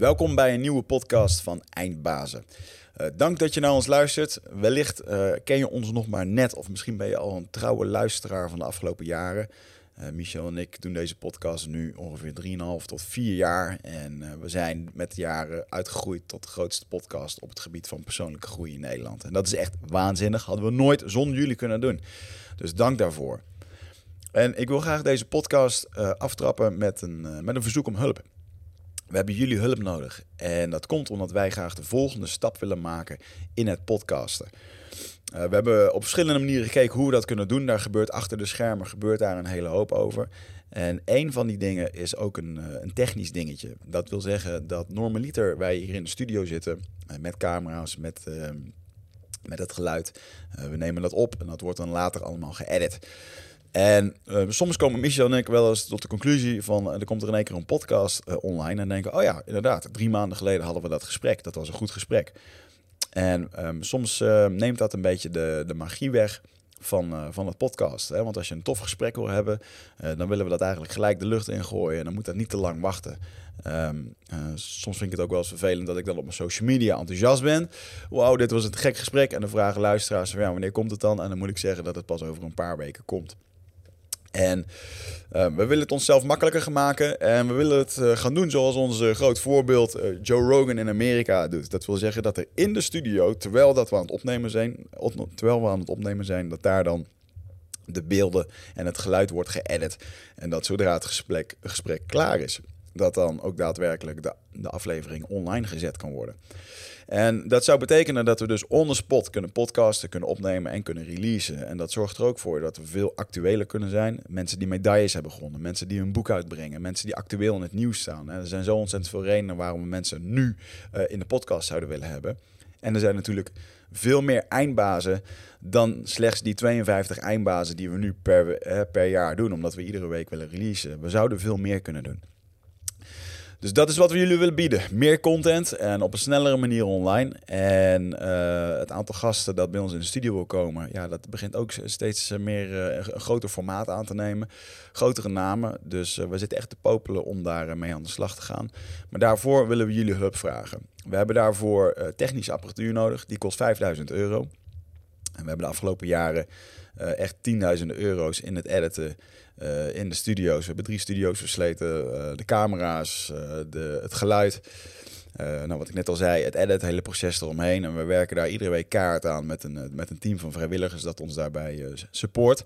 Welkom bij een nieuwe podcast van Eindbazen. Uh, dank dat je naar ons luistert. Wellicht uh, ken je ons nog maar net, of misschien ben je al een trouwe luisteraar van de afgelopen jaren. Uh, Michel en ik doen deze podcast nu ongeveer 3,5 tot 4 jaar. En we zijn met de jaren uitgegroeid tot de grootste podcast op het gebied van persoonlijke groei in Nederland. En dat is echt waanzinnig. Hadden we nooit zonder jullie kunnen doen. Dus dank daarvoor. En ik wil graag deze podcast aftrappen met een, met een verzoek om hulp. We hebben jullie hulp nodig. En dat komt omdat wij graag de volgende stap willen maken in het podcasten. Uh, we hebben op verschillende manieren gekeken hoe we dat kunnen doen. Daar gebeurt achter de schermen gebeurt daar een hele hoop over. En een van die dingen is ook een, uh, een technisch dingetje. Dat wil zeggen dat normaliter wij hier in de studio zitten uh, met camera's, met, ehm, met het geluid. we nemen dat op en dat wordt dan later allemaal geëdit. En uh, soms komen Michel en ik wel eens tot de conclusie van... Uh, er komt er in één keer een podcast uh, online en denken... oh ja, inderdaad, drie maanden geleden hadden we dat gesprek. Dat was een goed gesprek. En um, soms neemt dat een beetje de, de magie weg van, van het podcast. Hè? Want als je een tof gesprek wil hebben... dan willen we dat eigenlijk gelijk de lucht ingooien. En dan moet dat niet te lang wachten. Um, soms vind ik het ook wel eens vervelend dat ik dan op mijn social media enthousiast ben. Wauw, dit was een gek gesprek. En dan vragen luisteraars ja, wanneer komt het dan? En dan moet ik zeggen dat het pas over een paar weken komt. En uh, we willen het onszelf makkelijker maken. En we willen het uh, gaan doen zoals onze groot voorbeeld uh, Joe Rogan in Amerika doet. Dat wil zeggen dat er in de studio, terwijl, dat we aan het opnemen zijn, terwijl we aan het opnemen zijn, dat daar dan de beelden en het geluid wordt geëdit. En dat zodra het gesprek, gesprek klaar is, dat dan ook daadwerkelijk de, de aflevering online gezet kan worden. En dat zou betekenen dat we dus on the spot kunnen podcasten, kunnen opnemen en kunnen releasen. En dat zorgt er ook voor dat we veel actueler kunnen zijn. Mensen die medailles hebben gewonnen, mensen die hun boek uitbrengen, mensen die actueel in het nieuws staan. er zijn zo ontzettend veel redenen waarom we mensen nu uh, in de podcast zouden willen hebben. En er zijn natuurlijk veel meer eindbazen dan slechts die 52 eindbazen die we nu per, eh, per jaar doen, omdat we iedere week willen releasen. We zouden veel meer kunnen doen. Dus dat is wat we jullie willen bieden. Meer content en op een snellere manier online. En uh, het aantal gasten dat bij ons in de studio wil komen, ja, dat begint ook steeds meer uh, een groter formaat aan te nemen. Grotere namen. Dus we zitten echt te popelen om daar mee aan de slag te gaan. Maar daarvoor willen we jullie hulp vragen. We hebben daarvoor technische apparatuur nodig. Die kost 5000 euro. En we hebben de afgelopen jaren echt tienduizenden euro's in het editen uh, in de studio's. We hebben drie studio's versleten. Uh, de camera's, uh, de, het geluid. nou, wat ik net al zei, het edit, het hele proces eromheen. En we werken daar iedere week kaart aan met een, met een team van vrijwilligers dat ons daarbij support.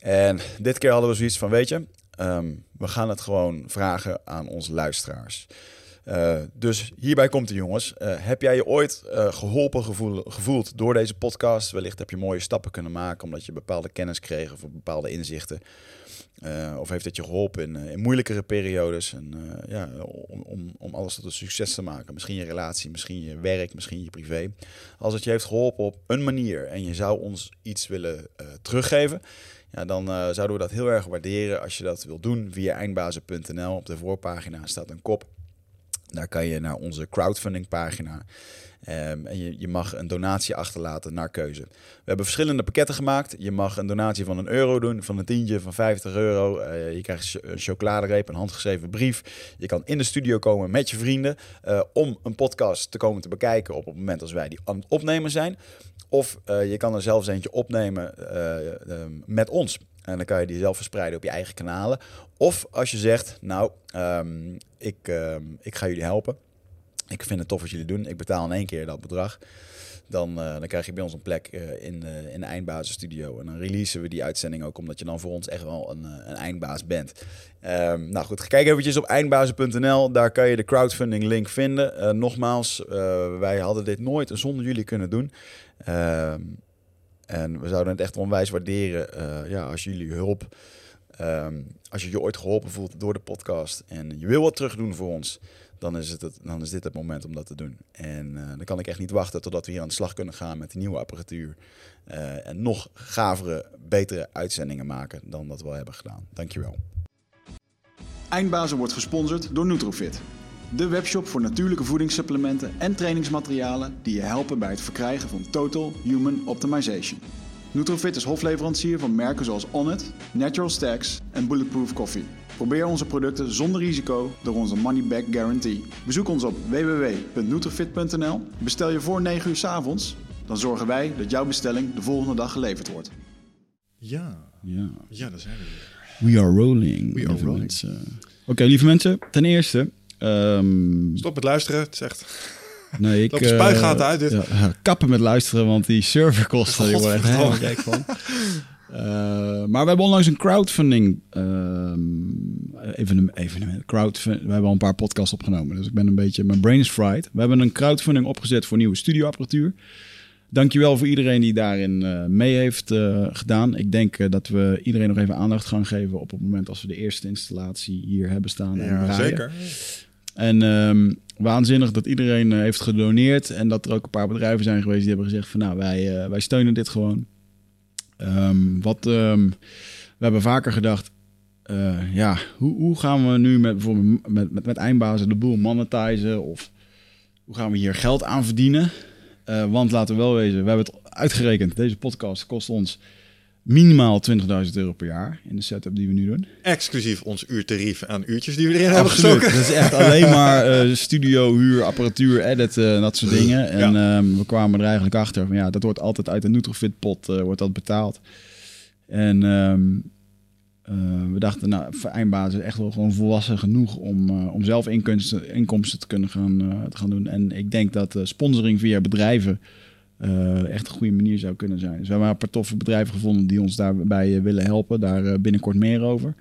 En dit keer hadden we zoiets van, weet je, um, we gaan het gewoon vragen aan onze luisteraars. Dus hierbij komt de jongens. Heb jij je ooit geholpen gevoel, gevoeld door deze podcast? Wellicht heb je mooie stappen kunnen maken omdat je bepaalde kennis kreeg of bepaalde inzichten. Uh, of heeft het je geholpen in, in moeilijkere periodes? En, uh, ja, om, om, om alles tot een succes te maken. Misschien je relatie, misschien je werk, misschien je privé. Als het je heeft geholpen op een manier en je zou ons iets willen teruggeven, ja, dan zouden we dat heel erg waarderen als je dat wilt doen via eindbazen.nl. Op de voorpagina staat een kop. Daar kan je naar onze crowdfunding pagina. Um, en je, mag een donatie achterlaten naar keuze. We hebben verschillende pakketten gemaakt. Je mag een donatie van een euro doen, van een tientje, van 50 euro. Uh, je krijgt een chocoladereep, een handgeschreven brief. Je kan in de studio komen met je vrienden uh, om een podcast te komen te bekijken op het moment als wij die aan het opnemen zijn. Of uh, je kan er zelfs eentje opnemen met ons. En dan kan je die zelf verspreiden op je eigen kanalen. Of als je zegt, nou, um, ik, ik ga jullie helpen ik vind het tof wat jullie doen. Ik betaal in één keer dat bedrag. Dan, uh, dan krijg je bij ons een plek uh, in, uh, in de eindbasisstudio. En dan releasen we die uitzending ook, omdat je dan voor ons echt wel een, een eindbaas bent. Um, nou goed, kijk eventjes op eindbazen.nl. Daar kan je de crowdfunding link vinden. nogmaals, wij hadden dit nooit zonder jullie kunnen doen. Uh, en we zouden het echt onwijs waarderen ja, als jullie hulp... Um, als je je ooit geholpen voelt door de podcast en je wil wat terug doen voor ons dan is, het, dan is dit het moment om dat te doen. En uh, dan kan ik echt niet wachten totdat we hier aan de slag kunnen gaan met die nieuwe apparatuur. Uh, en nog gavere, betere uitzendingen maken dan dat we al hebben gedaan. Dankjewel. Eindbazen wordt gesponsord door Nutrofit. De webshop voor natuurlijke voedingssupplementen en trainingsmaterialen die je helpen bij het verkrijgen van Total Human Optimization. Nutrofit is hofleverancier van merken zoals Onnit, Natural Stacks en Bulletproof Coffee. Probeer onze producten zonder risico door onze money back guarantee. Bezoek ons op www.nutrifit.nl. Bestel je voor 9 uur 's avonds, dan zorgen wij dat jouw bestelling de volgende dag geleverd wordt. Ja, Ja. ja, daar zijn we weer. We are rolling. We are lieve rolling. mensen. Oké, lieve mensen. Ten eerste... ehm, Stop met luisteren. Het is echt... nee, ik... Loop de spuigaten eh, uit, dit. ja, kappen met luisteren, want die serverkosten... die worden echt helemaal gek van. Eh, maar we hebben onlangs een crowdfunding evenement, evenement crowdfund, we hebben al een paar podcasts opgenomen, dus ik ben een beetje, mijn brain is fried. We hebben een crowdfunding opgezet voor nieuwe studioapparatuur. Dankjewel voor iedereen die daarin eh, mee heeft eh, gedaan. Ik denk dat we iedereen nog even aandacht gaan geven op het moment als we de eerste installatie hier hebben staan. en Ja, draaien. zeker. En ehm, waanzinnig dat iedereen heeft gedoneerd. En dat er ook een paar bedrijven zijn geweest die hebben gezegd van nou, wij, wij steunen dit gewoon. Ehm, wat, ehm, we hebben vaker gedacht, eh, ja, hoe, hoe gaan we nu met bijvoorbeeld met, met, met eindbazen de boel monetizen? Of hoe gaan we hier geld aan verdienen? Eh, want laten we wel wezen, we hebben het uitgerekend. Deze podcast kost ons minimaal 20.000 euro per jaar in de setup die we nu doen. Exclusief ons uurtarief aan uurtjes die we erin hebben gestoken. Dat is echt alleen maar eh, studio, huur, apparatuur, editen, dat soort dingen. En ehm, we kwamen er eigenlijk achter van ja, dat wordt altijd uit de Nutrofit pot eh, wordt dat betaald. En ehm, eh, we dachten, nou, voor is echt wel gewoon volwassen genoeg om, eh, om zelf inkomsten, inkomsten te kunnen gaan, eh, te gaan doen. En ik denk dat eh, sponsoring via bedrijven eh, echt een goede manier zou kunnen zijn. Dus we hebben een paar toffe bedrijven gevonden die ons daarbij eh, willen helpen. Daar eh, binnenkort meer over.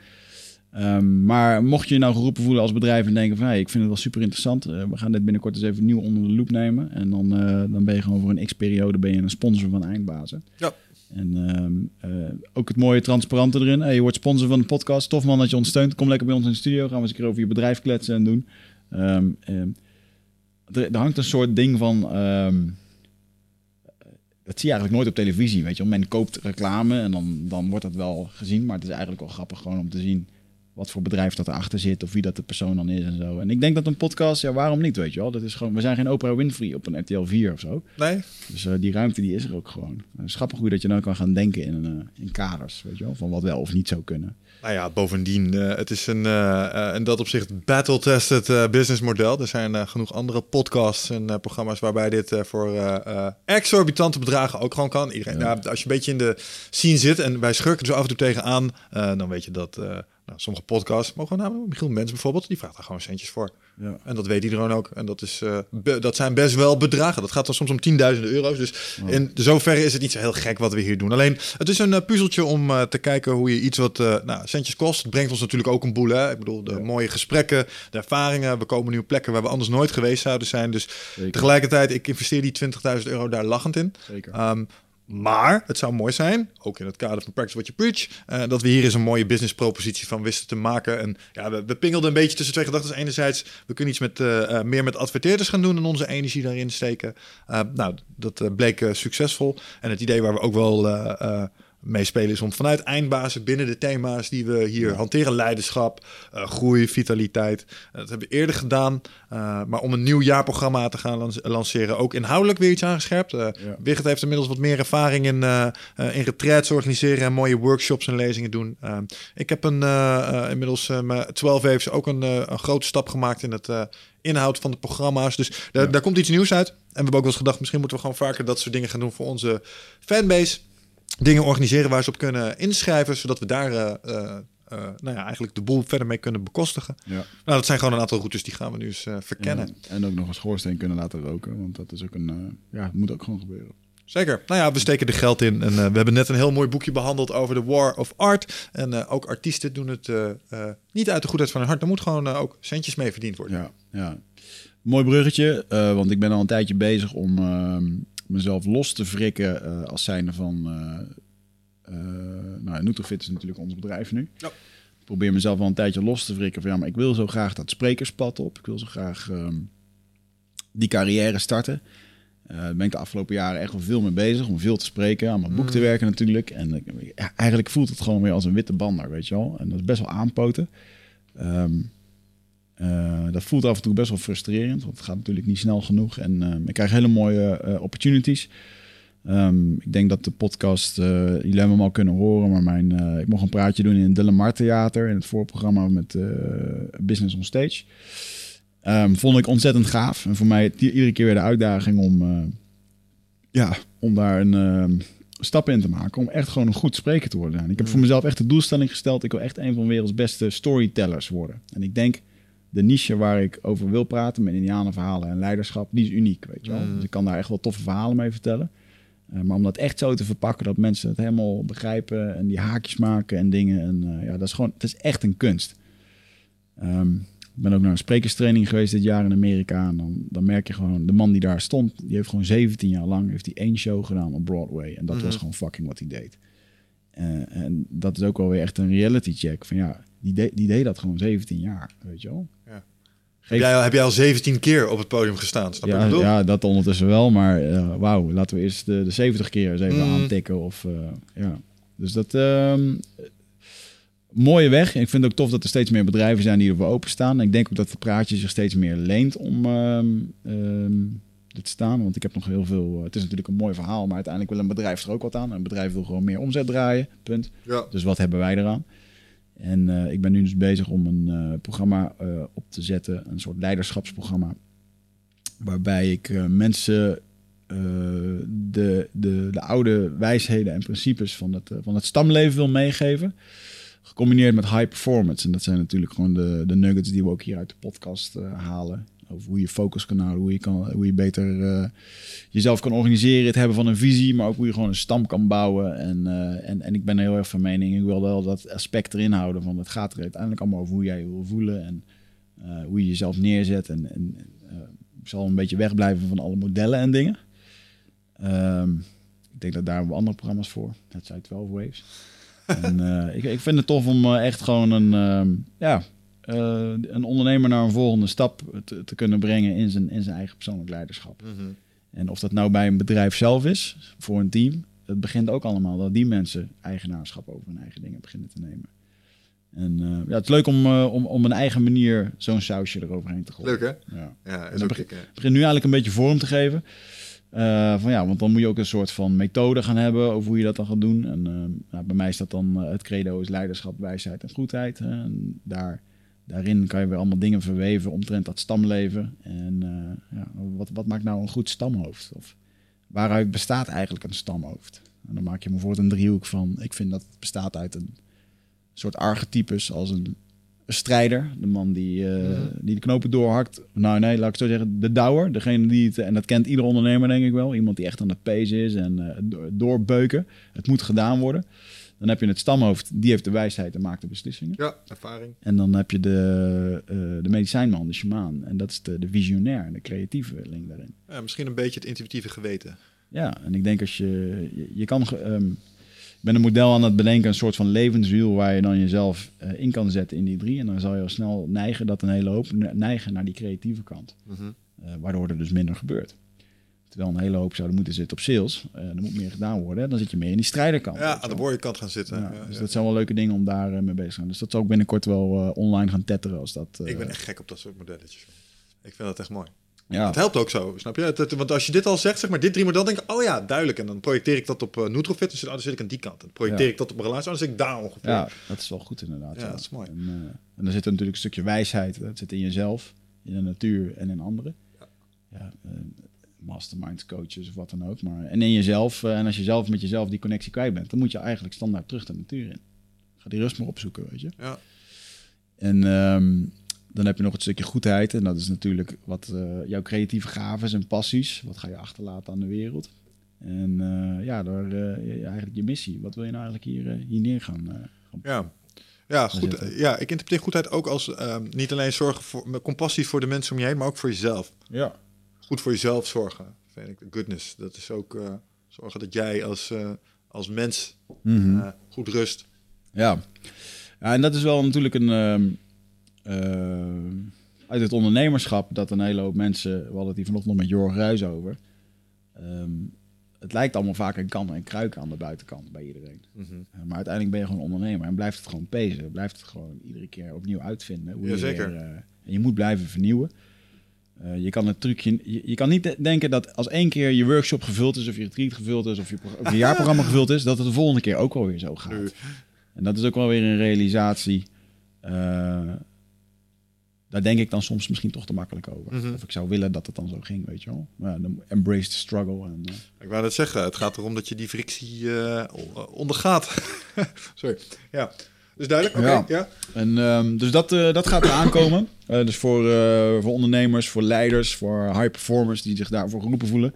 Ehm, maar mocht je je nou geroepen voelen als bedrijf en denken van hey, ik vind het wel super interessant, we gaan dit binnenkort eens even nieuw onder de loep nemen. En dan, dan ben je gewoon voor een x-periode ben je een sponsor van Eindbazen. Ja. En ehm, eh, ook het mooie transparante erin. Hey, je wordt sponsor van de podcast. Tof man dat je ons steunt. Kom lekker bij ons in de studio. Gaan we eens een keer over je bedrijf kletsen en doen. Ehm, er, er hangt een soort ding van. Dat zie je eigenlijk nooit op televisie. Weet je, wel. men koopt reclame en dan, dan wordt dat wel gezien. Maar het is eigenlijk wel grappig gewoon om te zien wat voor bedrijf dat erachter zit of wie dat de persoon dan is en zo. En ik denk dat een podcast, ja, waarom niet, weet je wel? Dat is gewoon, we zijn geen Oprah Winfrey op een RTL 4 of zo. Nee? Dus eh, die ruimte die is er ook gewoon. Het is grappig hoe dat je nou kan gaan denken in, eh, in kaders, weet je wel, van wat wel of niet zou kunnen. Nou ja, bovendien, eh, het is een eh, in dat opzicht battle-tested eh, businessmodel. Er zijn genoeg andere podcasts en programma's waarbij dit voor exorbitante bedragen ook gewoon kan. Iedereen, Ja. nou, als je een beetje in de scene zit en wij schurken er zo af en toe tegenaan, dan weet je dat nou, sommige podcasts, mogen we namen, Michiel Mens bijvoorbeeld, die vraagt daar gewoon centjes voor. Ja. En dat weet iedereen ook. En dat, is, eh, be- dat zijn best wel bedragen. Dat gaat dan soms om tienduizenden euro's. Dus in zoverre is het niet zo heel gek wat we hier doen. Alleen, het is een eh, puzzeltje om eh, te kijken hoe je iets wat nou, centjes kost. Het brengt ons natuurlijk ook een boel. Hè? Ik bedoel, de mooie gesprekken, de ervaringen. We komen nu op plekken waar we anders nooit geweest zouden zijn. Dus Zeker. tegelijkertijd, ik investeer die 20.000 euro daar lachend in. Zeker. Ehm, maar het zou mooi zijn, ook in het kader van Practice What You Preach, eh, dat we hier eens een mooie businesspropositie van wisten te maken. En ja, we, pingelden een beetje tussen twee gedachten. Enerzijds, we kunnen iets met, eh, eh, meer met adverteerders gaan doen en onze energie daarin steken. Nou, dat bleek succesvol. En het idee waar we ook wel eh, eh, mee spelen is om vanuit eindbazen binnen de thema's die we hier hanteren, leiderschap, eh, groei, vitaliteit. Eh, dat hebben we eerder gedaan. Eh, maar om een nieuw jaarprogramma te gaan lance- lanceren, ook inhoudelijk weer iets aangescherpt. Ja. Wigert heeft inmiddels wat meer ervaring in, in retraites organiseren en mooie workshops en lezingen doen. Ik heb een, inmiddels eh, mijn 12 waves ook een, een grote stap gemaakt in het inhoud van de programma's. Dus daar, Ja. daar komt iets nieuws uit. En we hebben ook wel eens gedacht, misschien moeten we gewoon vaker dat soort dingen gaan doen voor onze fanbase. Dingen organiseren waar ze op kunnen inschrijven, zodat we daar eh, nou ja, eigenlijk de boel verder mee kunnen bekostigen. Ja. Nou, dat zijn gewoon een aantal routes die gaan we nu eens verkennen. Ja, en ook nog een schoorsteen kunnen laten roken, want dat is ook een, ja, het moet ook gewoon gebeuren. Zeker. Nou ja, we steken er geld in. En we hebben net een heel mooi boekje behandeld over de War of Art. En ook artiesten doen het niet uit de goedheid van hun hart. Er moet gewoon ook centjes mee verdiend worden. Ja, ja. Mooi bruggetje, want ik ben al een tijdje bezig om ehm, mezelf los te wrikken eh, als zijnde van... eh nou, Nutrofit is natuurlijk ons bedrijf nu. Ja. Ik probeer mezelf al een tijdje los te wrikken van ja, maar ik wil zo graag dat sprekerspad op. Ik wil zo graag ehm, die carrière starten. Daar ben ik de afgelopen jaren echt wel veel mee bezig om veel te spreken, aan mijn boek te werken natuurlijk. En ja, eigenlijk voelt het gewoon weer als een witte bander, weet je wel. En dat is best wel aanpoten. Ehm, eh, dat voelt af en toe best wel frustrerend, want het gaat natuurlijk niet snel genoeg. En ehm, ik krijg hele mooie eh, opportunities. Ehm, ik denk dat de podcast, eh, jullie hebben hem al kunnen horen, maar mijn, eh, ik mocht een praatje doen in het Delamar Theater in het voorprogramma met eh, Business on Stage. Ehm, vond ik ontzettend gaaf. En voor mij iedere keer weer de uitdaging om, eh, ja, om daar een stap in te maken. Om echt gewoon een goed spreker te worden. En ik heb voor mezelf echt de doelstelling gesteld. Ik wil echt een van de werelds beste storytellers worden. En ik denk, de niche waar ik over wil praten, met indianenverhalen en leiderschap, die is uniek, weet je wel. Mm. Dus ik kan daar echt wel toffe verhalen mee vertellen. Eh, maar om dat echt zo te verpakken dat mensen het helemaal begrijpen en die haakjes maken en dingen. En eh, ja, dat is gewoon, het is echt een kunst. Ehm, ik ben ook naar een sprekerstraining geweest dit jaar in Amerika. En dan, dan merk je gewoon, de man die daar stond, die heeft gewoon 17 jaar lang heeft hij één show gedaan op Broadway. En dat Mhm. was gewoon fucking wat hij deed. Eh, en dat is ook wel weer echt een reality check. Van ja, die, de- die deed dat gewoon 17 jaar, weet je wel. Ja. Heb jij, al- heb jij al 17 keer op het podium gestaan? Snap ja, ik ja, dat ondertussen wel. Maar eh, wauw, laten we eerst de, de 70 keer eens even Mm. aantikken. Of, eh, ja. Dus dat... ehm, mooie weg. Ik vind het ook tof dat er steeds meer bedrijven zijn die ervoor openstaan. Ik denk ook dat het praatje zich steeds meer leent om ehm ehm, dit te staan. Want ik heb nog heel veel... eh, het is natuurlijk een mooi verhaal, maar uiteindelijk wil een bedrijf er ook wat aan. Een bedrijf wil gewoon meer omzet draaien, punt. Ja. Dus wat hebben wij eraan? En eh, ik ben nu dus bezig om een eh, programma eh, op te zetten, een soort leiderschapsprogramma, waarbij ik mensen de, de, de oude wijsheden en principes van het, van het stamleven wil meegeven, gecombineerd met high performance. En dat zijn natuurlijk gewoon de, de nuggets die we ook hier uit de podcast halen. Over hoe je focus kan houden, hoe je, kan, hoe je beter eh, jezelf kan organiseren, het hebben van een visie, maar ook hoe je gewoon een stam kan bouwen. En, eh, en, en ik ben heel erg van mening, ik wil wel dat aspect erin houden van het gaat er uiteindelijk allemaal over hoe jij je wil voelen en eh, hoe je jezelf neerzet. En, en ik zal een beetje wegblijven van alle modellen en dingen. Ehm, ik denk dat daar hebben we andere programma's voor. Dat zijn 12 Waves. en ik, ik vind het tof om echt gewoon een, ehm, ja, een ondernemer naar een volgende stap te, te kunnen brengen in zijn, in zijn eigen persoonlijk leiderschap. Mhm. En of dat nou bij een bedrijf zelf is, voor een team, het begint ook allemaal dat die mensen eigenaarschap over hun eigen dingen beginnen te nemen. En eh, ja, het is leuk om, eh, om, om een eigen manier zo'n sausje eroverheen te gooien. Leuk hè? Ja. Ja, En is dan ook begin- ik, hè. Ik begin nu eigenlijk een beetje vorm te geven. Eh, van ja, want dan moet je ook een soort van methode gaan hebben over hoe je dat dan gaat doen. En eh, nou, bij mij is dat dan eh, het credo is leiderschap, wijsheid en goedheid. En daar, daarin kan je weer allemaal dingen verweven omtrent dat stamleven. En eh, ja, wat, wat maakt nou een goed stamhoofd? Of waaruit bestaat eigenlijk een stamhoofd? En dan maak je bijvoorbeeld een driehoek van, ik vind dat het bestaat uit een soort archetypes als een, een strijder. De man die, eh, Mhm. die de knopen doorhakt. Nou nee, laat ik zo zeggen, de douwer. Degene die het, en dat kent ieder ondernemer denk ik wel. Iemand die echt aan het pace is en eh, do- doorbeuken. Het moet gedaan worden. Dan heb je het stamhoofd, die heeft de wijsheid en maakt de beslissingen. Ja, ervaring. En dan heb je de, eh, de medicijnman, de shamaan. En dat is de, de visionair, de creatieve link daarin. Ja, misschien een beetje het intuïtieve geweten. Ja, en ik denk als je... Je, je kan... ehm, ik ben een model aan het bedenken, een soort van levenswiel... waar je dan jezelf eh, in kan zetten in die drie. En dan zal je al snel neigen, dat een hele hoop ne- neigen naar die creatieve kant. Mhm. Eh, waardoor er dus minder gebeurt. Terwijl een hele hoop zouden moeten zitten op sales. eh er moet meer gedaan worden. Dan zit je meer in die strijderkant. Ja, aan de kant gaan zitten. Ja, Ja, dus ja. dat zijn wel leuke dingen om daar eh, mee bezig te zijn. Dus dat zal ook binnenkort wel eh, online gaan tetteren als dat... Ik ben echt gek op dat soort modelletjes. Ik vind dat echt mooi. ja. Het helpt ook zo, snap je? Want als je dit al zegt, zeg maar, dit drie model, denk ik, oh ja, duidelijk. En dan projecteer ik dat op eh Nutrofit, dan zit, oh, dan zit ik aan die kant. En dan projecteer Ja. ik dat op een relatie, dan zit ik daar ongeveer. Ja, dat is wel goed inderdaad. Ja, dat is mooi. En, en er zit er natuurlijk een stukje wijsheid. Dat zit in jezelf, in de natuur en in anderen. Ja, masterminds, coaches of wat dan ook. Maar, en in jezelf. eh, en als je zelf met jezelf die connectie kwijt bent, dan moet je eigenlijk standaard terug de natuur in. Ga die rust maar opzoeken, weet je. Ja. En ehm, dan heb je nog het stukje goedheid. En dat is natuurlijk wat eh, jouw creatieve gaven en passies. Wat ga je achterlaten aan de wereld? En eh, ja, door je- eigenlijk je missie. Wat wil je nou eigenlijk hier, hier neer gaan? gaan Ja. Ja, goed, ja, ik interpreteer goedheid ook als ehm, niet alleen zorgen voor compassie voor de mensen om je heen, maar ook voor jezelf. Ja. Goed voor jezelf zorgen, vind ik. Goodness, dat is ook eh, zorgen dat jij als, eh, als mens Mhm. eh, goed rust. ja. Ja, en dat is wel natuurlijk een... ehm, eh, uit het ondernemerschap dat een hele hoop mensen... We hadden het hier vanochtend nog met Jorg Ruijs over. Ehm, het lijkt allemaal vaak een kan en kruik aan de buitenkant bij iedereen. Mhm. Maar uiteindelijk ben je gewoon ondernemer en blijft het gewoon pezen. Blijft het gewoon iedere keer opnieuw uitvinden. Hoe je Jazeker. weer, eh, en je moet blijven vernieuwen. Eh, je kan het trucje, je, je kan niet de- denken dat als één keer je workshop gevuld is, of je retreat gevuld is, of je, pro- of je jaarprogramma gevuld is, dat het de volgende keer ook wel weer zo gaat. En dat is ook wel weer een realisatie. eh, daar denk ik dan soms misschien toch te makkelijk over. Mhm. Of ik zou willen dat het dan zo ging, weet je wel. Maar dan embrace the struggle. En, eh, Ik wou net zeggen, het gaat erom dat je die frictie ondergaat. Sorry. Ja. Dus duidelijk? Oké, Ja. ja. En, ehm, dus dat, eh, dat gaat eraan komen. Eh, dus voor, eh, voor ondernemers, voor leiders, voor high performers die zich daarvoor geroepen voelen.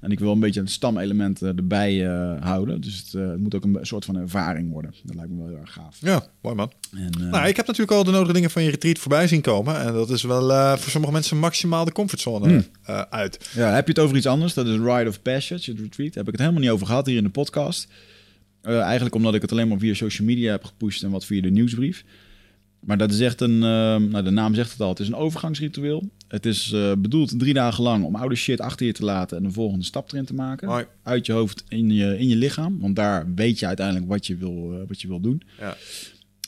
En ik wil een beetje een stamelement erbij eh, houden. Dus het, het moet ook een soort van ervaring worden. Dat lijkt me wel heel erg gaaf. Ja, mooi man. En, eh, Nou, ik heb natuurlijk al de nodige dingen van je retreat voorbij zien komen. En dat is wel eh, voor sommige mensen maximaal de comfortzone Hmm. eh, uit. Ja, heb je het over iets anders? Dat is Ride of Passage, het retreat. Daar heb ik het helemaal niet over gehad hier in de podcast. Eh, eigenlijk omdat ik het alleen maar via social media heb gepusht en wat via de nieuwsbrief. Maar dat is echt een, ehm, nou de naam zegt het al, het is een overgangsritueel. Het is eh, bedoeld drie dagen lang om oude shit achter je te laten en een volgende stap erin te maken. Uit je hoofd in je, in je lichaam, want daar weet je uiteindelijk wat je wil, eh, wat je wil doen. Ja.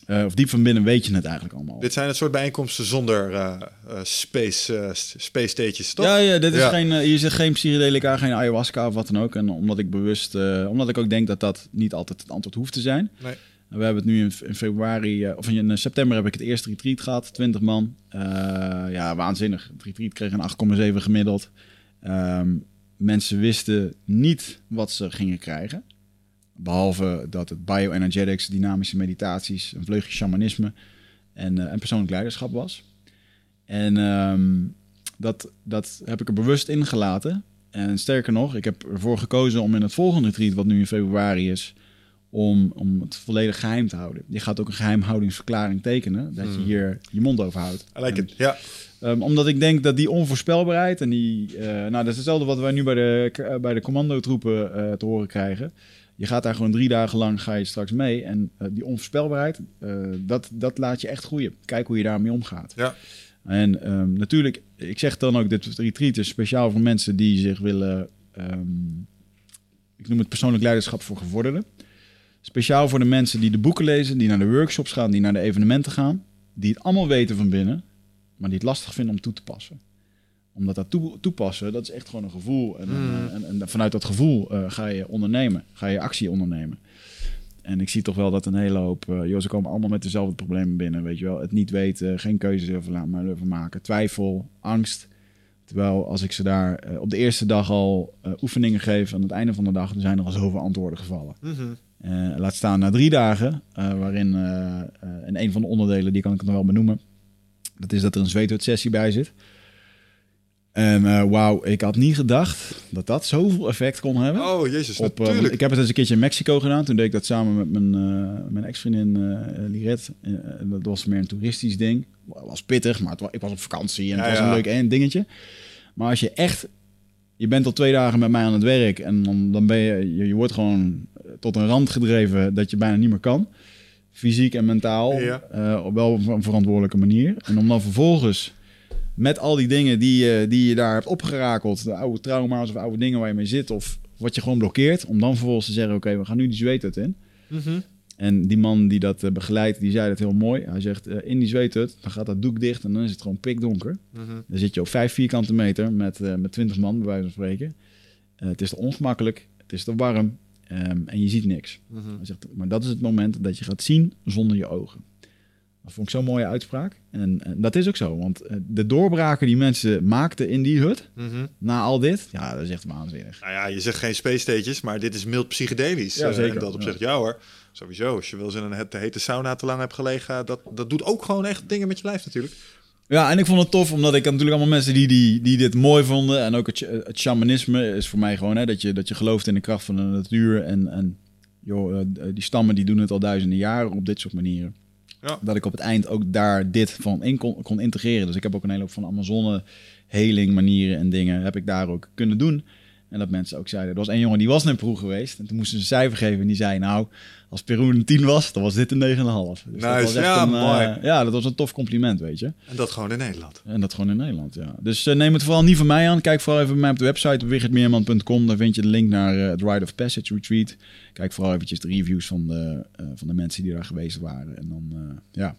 Eh, of diep van binnen weet je het eigenlijk allemaal. Dit zijn het soort bijeenkomsten zonder eh, space, space stages, toch? Ja, ja, dit is Ja. geen, hier zit geen psychedelica, geen ayahuasca of wat dan ook. En omdat ik bewust, omdat ik ook denk dat dat niet altijd het antwoord hoeft te zijn. Nee. We hebben het nu in, in februari, of in september heb ik het eerste retreat gehad, 20 man. Ja, waanzinnig. Het retreat kreeg een 8,7 gemiddeld. Ehm, mensen wisten niet wat ze gingen krijgen. Behalve dat het bioenergetics, dynamische meditaties, een vleugje shamanisme en, eh, en persoonlijk leiderschap was. En ehm, dat, dat heb ik er bewust in gelaten. En sterker nog, ik heb ervoor gekozen om in het volgende retreat, wat nu in februari is, om, om het volledig geheim te houden. Je gaat ook een geheimhoudingsverklaring tekenen, dat je Hmm. hier je mond over houdt. I like En, it. Ja. ehm, omdat ik denk dat die onvoorspelbaarheid en die... eh, nou, dat is hetzelfde wat wij nu bij de, eh, bij de commandotroepen eh, te horen krijgen. Je gaat daar gewoon drie dagen lang, ga je straks mee. En eh, die onvoorspelbaarheid, eh, dat, dat laat je echt groeien. Kijk hoe je daarmee omgaat. Ja. En ehm, natuurlijk, ik zeg dan ook, dit retreat is speciaal voor mensen die zich willen... ehm, ik noem het persoonlijk leiderschap voor gevorderden. Speciaal voor de mensen die de boeken lezen, die naar de workshops gaan, die naar de evenementen gaan. Die het allemaal weten van binnen, maar die het lastig vinden om toe te passen. Omdat dat toe- toepassen, dat is echt gewoon een gevoel. En, Mm. en, en vanuit dat gevoel eh, ga je ondernemen, ga je actie ondernemen. En ik zie toch wel dat een hele hoop, eh joh, ze komen allemaal met dezelfde problemen binnen, weet je wel. Het niet weten, geen keuze durven, durven maken, twijfel, angst. Terwijl als ik ze daar eh, op de eerste dag al oefeningen geef, aan het einde van de dag, dan zijn er al zoveel antwoorden gevallen. Mhm. Laat staan na drie dagen, waarin en een van de onderdelen, die kan ik nog wel benoemen, dat is dat er een zweethut-sessie bij zit. En eh, wauw, ik had niet gedacht dat dat zoveel effect kon hebben. Oh, jezus, Op, eh, natuurlijk. ik heb het eens een keertje in Mexico gedaan. Toen deed ik dat samen met mijn, eh, mijn ex-vriendin Liret. Dat was meer een toeristisch ding. Het was pittig, maar het wa- ik was op vakantie en het Ja, was ja. een leuk een dingetje. Maar als je echt... Je bent al twee dagen met mij aan het werk en dan, dan ben je, je... Je wordt gewoon tot een rand gedreven dat je bijna niet meer kan. Fysiek en mentaal. Ja. op wel een verantwoordelijke manier. En om dan vervolgens met al die dingen die, je die je daar hebt opgerakeld, de oude trauma's of oude dingen waar je mee zit, of wat je gewoon blokkeert, om dan vervolgens te zeggen: Oké, we gaan nu die zweethut in. Mhm. En die man die dat eh, begeleidt, die zei dat heel mooi. Hij zegt: eh, In die zweethut, dan gaat dat doek dicht en dan is het gewoon pikdonker. Mhm. Dan zit je op vijf vierkante meter met, eh met 20 man, bij wijze van spreken. Eh, het is te ongemakkelijk, het is te warm ehm, en je ziet niks. Mhm. Hij zegt, maar dat is het moment dat je gaat zien zonder je ogen. Dat vond ik zo'n mooie uitspraak. En, en dat is ook zo, want eh, de doorbraken die mensen maakten in die hut, Mhm. na al dit, ja, dat is echt waanzinnig. Nou ja, je zegt geen space stages, maar dit is mild psychedelisch. Ja, Eh, zeker. en dat op zich, ja hoor. Sowieso, als je wel eens in een he- te hete sauna te lang hebt gelegen, dat, dat doet ook gewoon echt dingen met je lijf natuurlijk. Ja, en ik vond het tof, omdat ik natuurlijk allemaal mensen die, die, die dit mooi vonden. En ook het, het shamanisme is voor mij gewoon hè, dat, je, dat je gelooft in de kracht van de natuur. En, en joh, eh, die stammen die doen het al duizenden jaren op dit soort manieren. Dat ik op het eind ook daar dit van in kon, kon integreren. Dus ik heb ook een hele hoop van Amazone heling manieren en dingen heb ik daar ook kunnen doen. En dat mensen ook zeiden, er was één jongen die was naar Peru geweest. En toen moesten ze een cijfer geven en die zei, nou, als Peru een 10 was, dan was dit een 9,5. Dus dat Nice, was echt ja, een, eh, mooi. ja, dat was een tof compliment, weet je. En dat gewoon in Nederland. En dat gewoon in Nederland, ja. Dus eh, neem het vooral niet van mij aan. Kijk vooral even bij mij op de website op wichertmeerman.com. Daar vind je de link naar eh, het Rite of Passage Retreat. Kijk vooral eventjes de reviews van de, eh, van de mensen die daar geweest waren. En dan, eh, ja.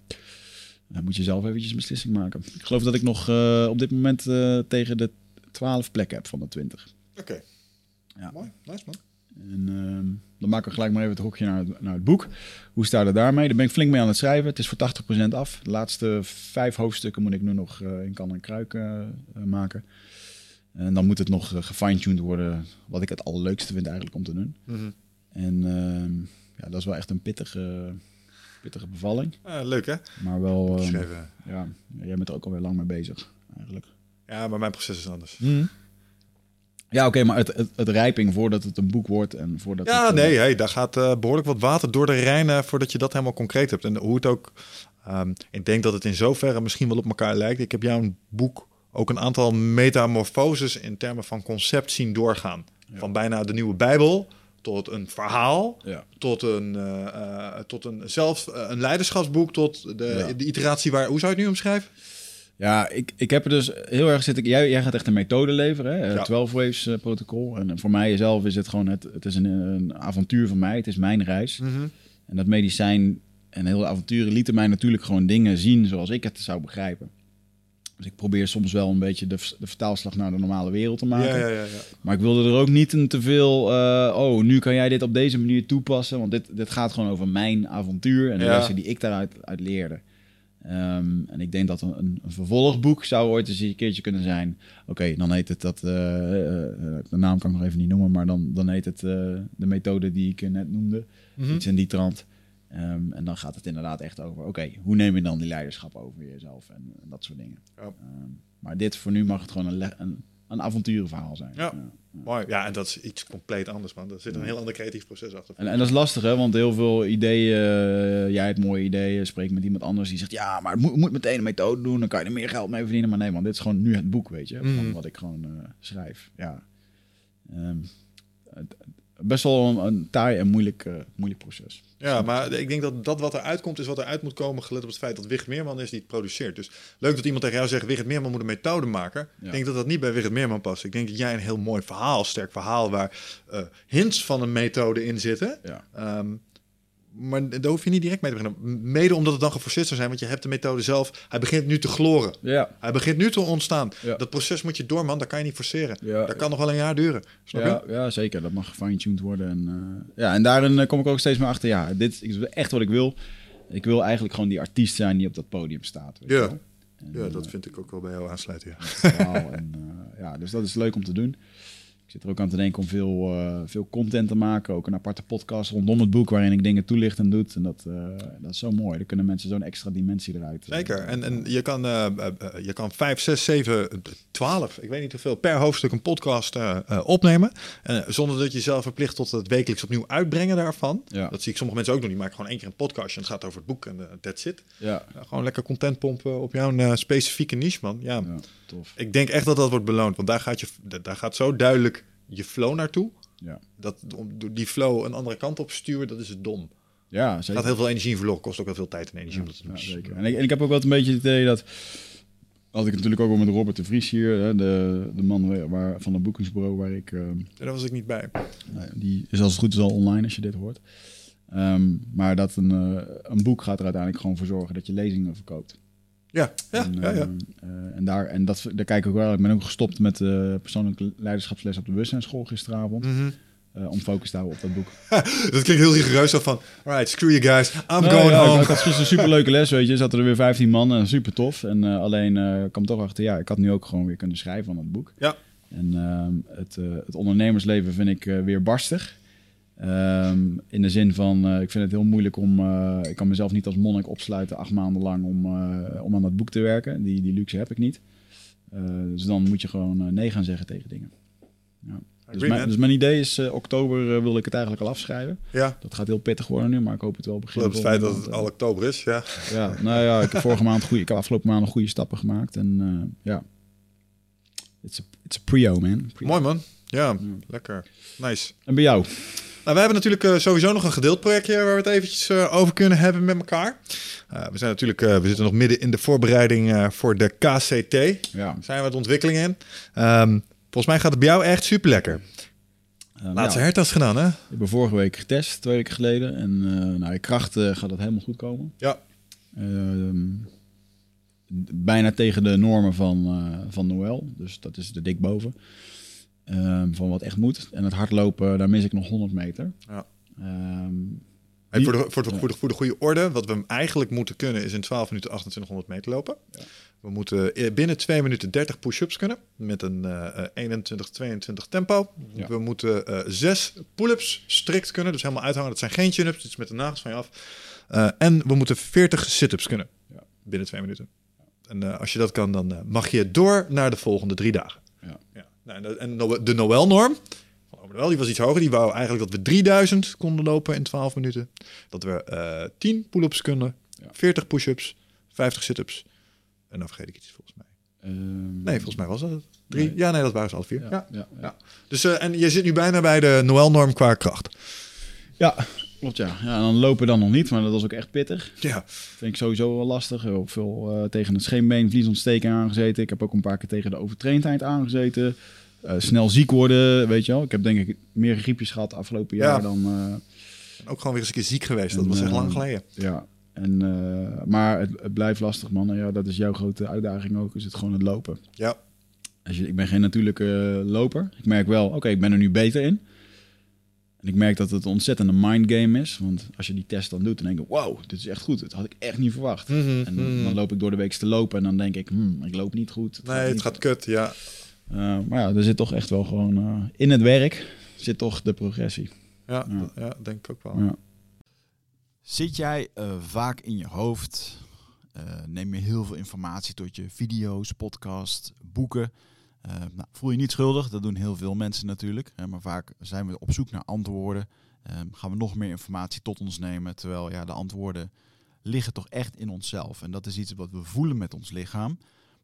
Dan moet je zelf eventjes een beslissing maken. Ik geloof dat ik nog eh, op dit moment eh, tegen de 12 plekken heb van de 20. Oké. Ja. Mooi, nice man. En ehm, dan maken we gelijk maar even het hokje naar het, naar het boek. Hoe staat het daarmee? Daar ben ik flink mee aan het schrijven. Het is voor 80% af. De laatste vijf hoofdstukken moet ik nu nog eh, in kan en kruik eh, eh, maken. En dan moet het nog gefine-tuned worden. Wat ik het allerleukste vind eigenlijk om te doen. Mhm. En ehm, ja, dat is wel echt een pittige, pittige bevalling. Ah, leuk hè? Maar wel, ehm, Geschreven. ja, jij bent er ook alweer lang mee bezig eigenlijk. Ja, maar mijn proces is anders. Ja, oké, maar het, het, het rijping voordat het een boek wordt en voordat Ja, het, eh, nee, hey, daar gaat eh, behoorlijk wat water door de Rijn eh, voordat je dat helemaal concreet hebt. En hoe het ook, ehm, ik denk dat het in zoverre misschien wel op elkaar lijkt. Ik heb jouw boek ook een aantal metamorfoses in termen van concept zien doorgaan. Van bijna de nieuwe Bijbel tot een verhaal, Ja. tot een, tot een zelfs eh, een leiderschapsboek, tot de, Ja. de iteratie waar. Hoe zou je het nu omschrijven? Ja, ik, ik heb er dus heel erg zitten. Jij, jij gaat echt een methode leveren, hè? Ja. 12 Waves eh, protocol. En voor mij zelf is het gewoon het, het is een, een avontuur van mij. Het is mijn reis. En dat medicijn en hele avonturen lieten mij natuurlijk gewoon dingen zien zoals ik het zou begrijpen. Dus ik probeer soms wel een beetje de, de vertaalslag naar de normale wereld te maken. Ja, ja, ja, ja. Maar ik wilde er ook niet een te veel. eh, oh, nu kan jij dit op deze manier toepassen. Want dit, dit gaat gewoon over mijn avontuur en de lessen die ik daaruit uit leerde. Ehm, en ik denk dat een, een, vervolgboek zou ooit eens een keertje kunnen zijn. Oké, dan heet het dat. eh, eh, eh, de naam kan ik nog even niet noemen, maar dan, dan heet het de methode die ik net noemde. Mhm. Iets in die trant. Ehm, en dan gaat het inderdaad echt over. Oké, hoe neem je dan die leiderschap over jezelf en, en dat soort dingen. Ja. Ehm, maar dit voor nu mag het gewoon een, een, een avonturenverhaal zijn. Ja. Mooi. Ja, en dat is iets compleet anders, man. Er zit een heel ander creatief proces achter. En, en dat is lastig, hè? Want heel veel ideeën, eh, jij hebt mooie ideeën, spreek met iemand anders die zegt, ja, maar het moet, moet meteen een methode doen, dan kan je er meer geld mee verdienen. Maar nee, man, dit is gewoon nu het boek, weet je, van Mhm. wat ik gewoon eh, schrijf. Ja. Ehm, het- best wel een, een taai en moeilijk, eh, moeilijk proces. Ja, maar ik denk dat dat wat eruit komt, is wat eruit moet komen, gelet op het feit dat Wigert Meerman is die het produceert. Dus leuk dat iemand tegen jou zegt, Wigert Meerman moet een methode maken. Ja. Ik denk dat dat niet bij Wigert Meerman past. Ik denk dat jij een heel mooi verhaal, sterk verhaal, waar eh, hints van een methode in zitten. Ja. Ehm, maar daar hoef je niet direct mee te beginnen. Mede omdat het dan geforceerd zou zijn, want je hebt de methode zelf. Hij begint nu te gloren. Ja, Hij begint nu te ontstaan. Ja. Dat proces moet je door, man. Dat kan je niet forceren. Ja. Dat kan nog wel een jaar duren. Snap ja, je? ja, zeker. Dat mag gefine-tuned worden. En, eh, ja, en daarin eh, kom ik ook steeds meer achter, ja, dit is echt wat ik wil. Ik wil eigenlijk gewoon die artiest zijn die op dat podium staat. Weet Ja. je wel? En, Ja, dat eh, vind ik ook wel bij jou aansluiten. Ja. en, ja, dus dat is leuk om te doen. Ik zit er ook aan te denken om veel, eh, veel content te maken. Ook een aparte podcast rondom het boek waarin ik dingen toelicht en doet. En dat, eh, dat is zo mooi. Dan kunnen mensen zo'n extra dimensie eruit. eh, Zeker. En, en je, kan, je kan 5, 6, 7, 12, ik weet niet hoeveel, per hoofdstuk een podcast opnemen. Zonder dat je jezelf verplicht tot het wekelijks opnieuw uitbrengen daarvan. Ja. Dat zie ik sommige mensen ook doen. Die maken gewoon één keer een podcast en het gaat over het boek en eh, that's it. Ja, gewoon lekker content pompen op jouw specifieke niche, man. Ja, ja, tof. ik denk echt dat dat wordt beloond. Want daar gaat, je, daar gaat zo duidelijk je flow naartoe. Ja, Dat die flow een andere kant op sturen, dat is het dom. ja Er zeker. gaat heel veel energie in verloren. Kost ook wel veel tijd en energie om dat te doen. Ja, zeker. En ik, en ik heb ook wel een beetje het idee dat... Had ik natuurlijk ook wel met Robert de Vries hier, hè, de, de man waar, van het boekingsbureau waar ik... eh, Daar was ik niet bij. Nou die is als het goed is al online als je dit hoort. Ehm, maar dat een, eh, een boek gaat er uiteindelijk gewoon voor zorgen dat je lezingen verkoopt. Ja, ja, en, ja. ja. ehm, eh, en, daar, en dat, daar kijk ik ook wel. Ik ben ook gestopt met eh persoonlijke leiderschapsles op de bewustzijnsschool gisteravond. Eh, om focus te houden op dat boek. Dat klinkt heel rigoureus van, alright, screw you guys, I'm Nou going ja, home. Ik had gisteren een superleuke les, weet je. Zaten er weer 15 man en super tof. En alleen ik kwam toch achter, ja, ik had nu ook gewoon weer kunnen schrijven van het boek. Ja. En ehm, het, het ondernemersleven vind ik weer barstig. Ehm, in de zin van, eh, ik vind het heel moeilijk om... eh, ik kan mezelf niet als monnik opsluiten acht maanden lang om, eh, om aan dat boek te werken. Die, die luxe heb ik niet. Dus dan moet je gewoon nee gaan zeggen tegen dingen. Ja. Dus, mijn, dus mijn idee is, oktober wil ik het eigenlijk al afschrijven. Ja, Dat gaat heel pittig worden nu, maar ik hoop het wel begin. het feit dat het al oktober is, ja. Ja, nou ja, ik heb vorige maand goede, ik heb afgelopen maand goede stappen gemaakt. En ja, it's a, it's a prio, man. Mooi man. Ja, lekker. Nice. En bij jou? Nou, we hebben natuurlijk eh, sowieso nog een gedeeld projectje waar we het eventjes eh, over kunnen hebben met elkaar. Eh, we zijn natuurlijk, we zitten nog midden in de voorbereiding voor de KCT. Ja, Zijn we de ontwikkeling in. Ehm, volgens mij gaat het bij jou echt super lekker. eh, Laatste ja, hertas gedaan, hè? ik ben vorige week getest, twee weken geleden. En eh nou, kracht eh, gaat het helemaal goed komen. Ja. Ehm, bijna tegen de normen van, van Noël. Dus dat is er dik boven. Ehm, van wat echt moet. En het hardlopen, daar mis ik nog 100 meter. Ja. Ehm, Hey, Die- voor, de, voor, de, Ja. voor, de, voor de goede orde, wat we eigenlijk moeten kunnen is in 12 minuten 2800 meter lopen. We moeten eh, binnen 2 minuten 30 push-ups kunnen met een eh, eh, 21, 22 tempo. Ja. We moeten eh 6 pull-ups strikt kunnen, dus helemaal uithangen. Dat zijn geen chin-ups, is met de nagels van je af. Eh, en we moeten 40 sit-ups kunnen Ja. binnen 2 minuten. En eh, als je dat kan, dan eh, mag je door naar de volgende drie dagen. Nou, en de- Noël-norm die was iets hoger. Die wou eigenlijk dat we 3000 konden lopen in 12 minuten. Dat we eh 10 pull-ups kunnen, Ja. 40 push-ups, 50 sit-ups. En dan vergeet ik iets volgens mij. ehm, Nee, volgens mij was dat het. Drie? Nee. Ja, nee, dat waren ze alle vier. Ja. Ja. Dus, eh, en je zit nu bijna bij de Noël-norm qua kracht. Ja, klopt ja. ja. En dan lopen dan nog niet, maar dat was ook echt pittig. Ja, Vind ik sowieso wel lastig. Heel veel eh, tegen het scheenbeen, vliesontsteking aangezeten. Ik heb ook een paar keer tegen de overtraindheid aangezeten. Eh, snel ziek worden, weet je wel. Ik heb denk ik meer griepjes gehad afgelopen Ja. jaar dan... eh, ook gewoon weer eens een keer ziek geweest. Dat was echt eh, lang geleden. Ja, en, maar het, het blijft lastig, man. En ja, dat is jouw grote uitdaging ook, is het gewoon het lopen. Ja. Als je, ik ben geen natuurlijke loper. Ik merk wel, oké, ik ben er nu beter in. En ik merk dat het een ontzettende mindgame is. Want als je die test dan doet, dan denk ik, wow, dit is echt goed. Dat had ik echt niet verwacht. Mhm, En dan, mhm. dan loop ik door de week te lopen en dan denk ik, hmm, ik loop niet goed. Nee, het niet gaat kut, ja. Eh, maar ja, er zit toch echt wel gewoon eh, in het werk zit toch de progressie. Ja, Ja. denk ik ook wel. Ja. Zit jij eh, vaak in je hoofd? Eh, neem je heel veel informatie tot je video's, podcast, boeken? Eh, nou, voel je niet schuldig, dat doen heel veel mensen natuurlijk. Hè, maar vaak zijn we op zoek naar antwoorden. Ehm, gaan we nog meer informatie tot ons nemen. Terwijl ja, de antwoorden liggen toch echt in onszelf. En dat is iets wat we voelen met ons lichaam.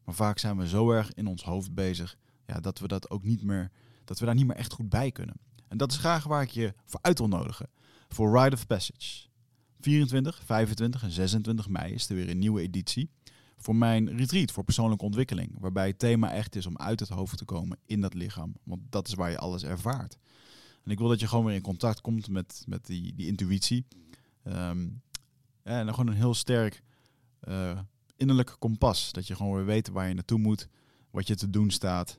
Maar vaak zijn we zo erg in ons hoofd bezig ja, dat we dat ook niet meer, dat we daar niet meer echt goed bij kunnen. En dat is graag waar ik je voor uit wil nodigen. Voor Rite of Passage. 24, 25 en 26 mei is er weer een nieuwe editie. Voor mijn retreat voor persoonlijke ontwikkeling. Waarbij het thema echt is om uit het hoofd te komen in dat lichaam. Want dat is waar je alles ervaart. En ik wil dat je gewoon weer in contact komt met, met die, die intuïtie. Ehm, en dan gewoon een heel sterk eh, innerlijk kompas. Dat je gewoon weer weet waar je naartoe moet. Wat je te doen staat.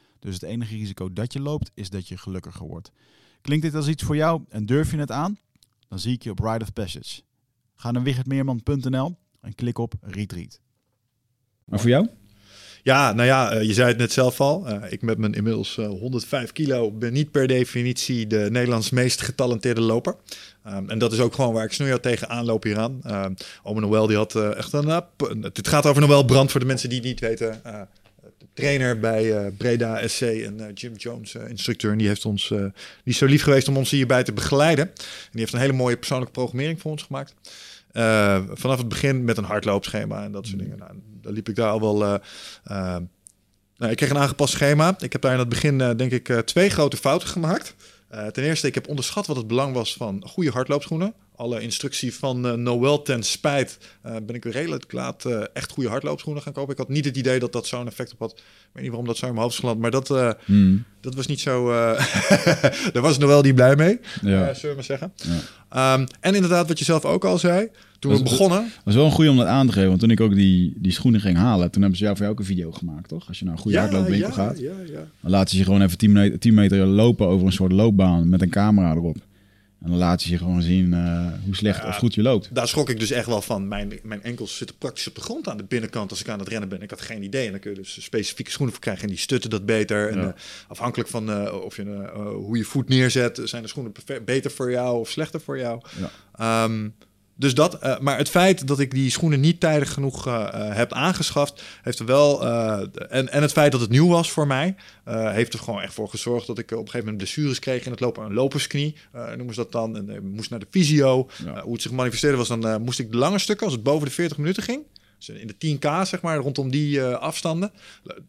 Dus het enige risico dat je loopt, is dat je gelukkiger wordt. Klinkt dit als iets voor jou en durf je het aan? Dan zie ik je op Ride of Passage. Ga naar wichertmeerman.nl en klik op Retreat. Maar voor jou? Ja, nou ja, eh, je zei het net zelf al. Eh, ik met mijn inmiddels eh, 105 kilo ben niet per definitie de Nederlands meest getalenteerde loper. Um, en dat is ook gewoon waar ik snoeihard tegen aanloop hieraan. Um, Ome Noël die had eh, echt een... Uh, het gaat over Noël Brand voor de mensen die het niet weten. Uh, trainer bij uh, Breda SC en uh, Jim Jones, uh, instructeur. En die, heeft ons, die is zo lief geweest om ons hierbij te begeleiden. En die heeft een hele mooie persoonlijke programmering voor ons gemaakt. Vanaf het begin met een hardloopschema en dat soort dingen. Nou, dan liep ik daar al wel. Nou, ik kreeg een aangepast schema. Ik heb daar in het begin, denk ik, twee grote fouten gemaakt. Uh, ten eerste, ik heb onderschat wat het belang was van goede hardloopschoenen. Alle instructie van uh, Noël ten spijt uh, ben ik redelijk laat echt goede hardloopschoenen gaan kopen. Ik had niet het idee dat dat zo'n effect op had. Ik weet niet waarom dat zo in mijn hoofd is geland, maar dat, mm. dat was niet zo... Daar was Noël die blij mee, ja. zullen we maar zeggen. Ja. Um, en inderdaad, wat je zelf ook al zei, toen we begonnen... Was wel een goede om dat aan te geven, want toen ik ook die, die schoenen ging halen, toen hebben ze jou voor jou ook een video gemaakt, toch? Als je naar een goede ja, hardloopwinkel ja, gaat, ja, ja. dan laten ze je gewoon even 10 meter, 10 meter lopen over een soort loopbaan met een camera erop. En dan laten ze je gewoon zien uh, hoe slecht ja, of goed je loopt. Daar schrok ik dus echt wel van. Mijn, mijn enkels zitten praktisch op de grond aan de binnenkant als ik aan het rennen ben. Ik had geen idee. En dan kun je dus specifieke schoenen voor krijgen. En die stutten dat beter. En, Ja. uh, afhankelijk van uh, of je, hoe je voet neerzet, zijn de schoenen beter voor jou of slechter voor jou. Ja. Um, dus dat, uh, maar het feit dat ik die schoenen niet tijdig genoeg uh, uh, heb aangeschaft, heeft er wel. en, en het feit dat het nieuw was voor mij, heeft er gewoon echt voor gezorgd dat ik op een gegeven moment blessures kreeg in het lopen. Een lopersknie noemen ze dat dan. En ik moest naar de fysio. Ja. hoe het zich manifesteerde was, dan moest ik de lange stukken, als het boven de 40 minuten ging, in de 10k, zeg maar, rondom die eh, afstanden.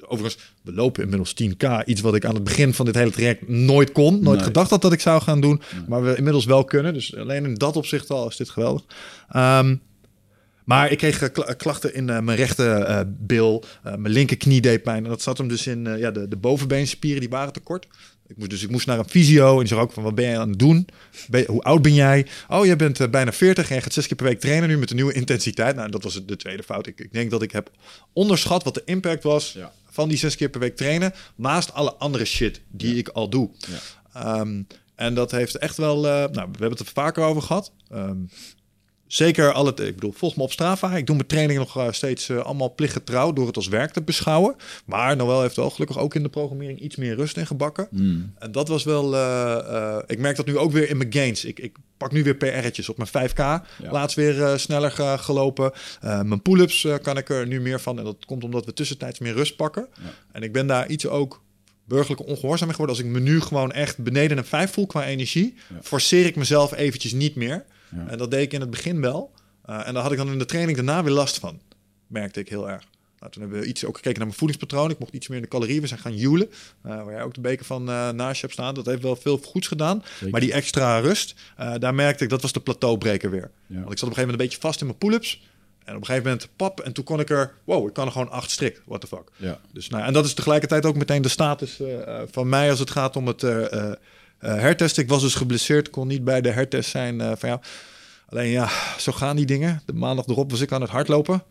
Overigens, we lopen inmiddels 10k. Iets wat ik aan het begin van dit hele traject nooit kon. Nooit Nee. gedacht had dat ik zou gaan doen. Maar we inmiddels wel kunnen. Dus alleen in dat opzicht al is dit geweldig. Ehm, maar ik kreeg eh, kla- klachten in eh, mijn rechte eh, bil. Eh, mijn linkerknie deed pijn. En dat zat hem dus in eh, ja, de, de bovenbeenspieren, die waren tekort. Ik moest, dus ik moest naar een fysio en die zei ook van, wat ben je aan het doen? Je- hoe oud ben jij? Oh, jij bent eh, bijna 40 en je gaat zes keer per week trainen nu met een nieuwe intensiteit. Nou, dat was de tweede fout. Ik, ik denk dat ik heb onderschat wat de impact was Ja. van die zes keer per week trainen. Naast alle andere shit die ik al doe. Ehm, en dat heeft echt wel, eh, nou, we hebben het er vaker over gehad. Ehm, Zeker al het, ik bedoel, volg me op Strava. Ik doe mijn training nog eh, steeds eh, allemaal plichtgetrouw door het als werk te beschouwen. Maar Noël heeft wel gelukkig ook in de programmering iets meer rust in gebakken. Mm. En dat was wel, eh, ik merk dat nu ook weer in mijn gains. Ik, ik pak nu weer PR'tjes op mijn 5K. Laatst weer sneller ge- gelopen. Mijn pull-ups kan ik er nu meer van. En dat komt omdat we tussentijds meer rust pakken. En ik ben daar iets ook burgerlijke ongehoorzaam mee geworden. Als ik me nu gewoon echt beneden een 5 voel qua energie, forceer ik mezelf eventjes niet meer. Ja. En dat deed ik in het begin wel. Eh, en daar had ik dan in de training daarna weer last van. Merkte ik heel erg. Nou, toen hebben we iets ook gekeken naar mijn voedingspatroon. Ik mocht iets meer in de calorieën. We zijn gaan joelen. eh, waar jij ook de beker van eh naast je hebt staan. Dat heeft wel veel goeds gedaan. Maar die extra rust, daar merkte ik, dat was de plateaubreker weer. Ja. Want ik zat op een gegeven moment een beetje vast in mijn pull-ups. En op een gegeven moment, pap, en toen kon ik er... Wow, ik kan er gewoon acht strik. What the fuck. Ja. Dus, nou, en dat is tegelijkertijd ook meteen de status van mij als het gaat om het eh hertesten. Ik was dus geblesseerd, kon niet bij de hertest zijn eh, van jou. Alleen ja, zo gaan die dingen. De maandag erop was ik aan het hardlopen.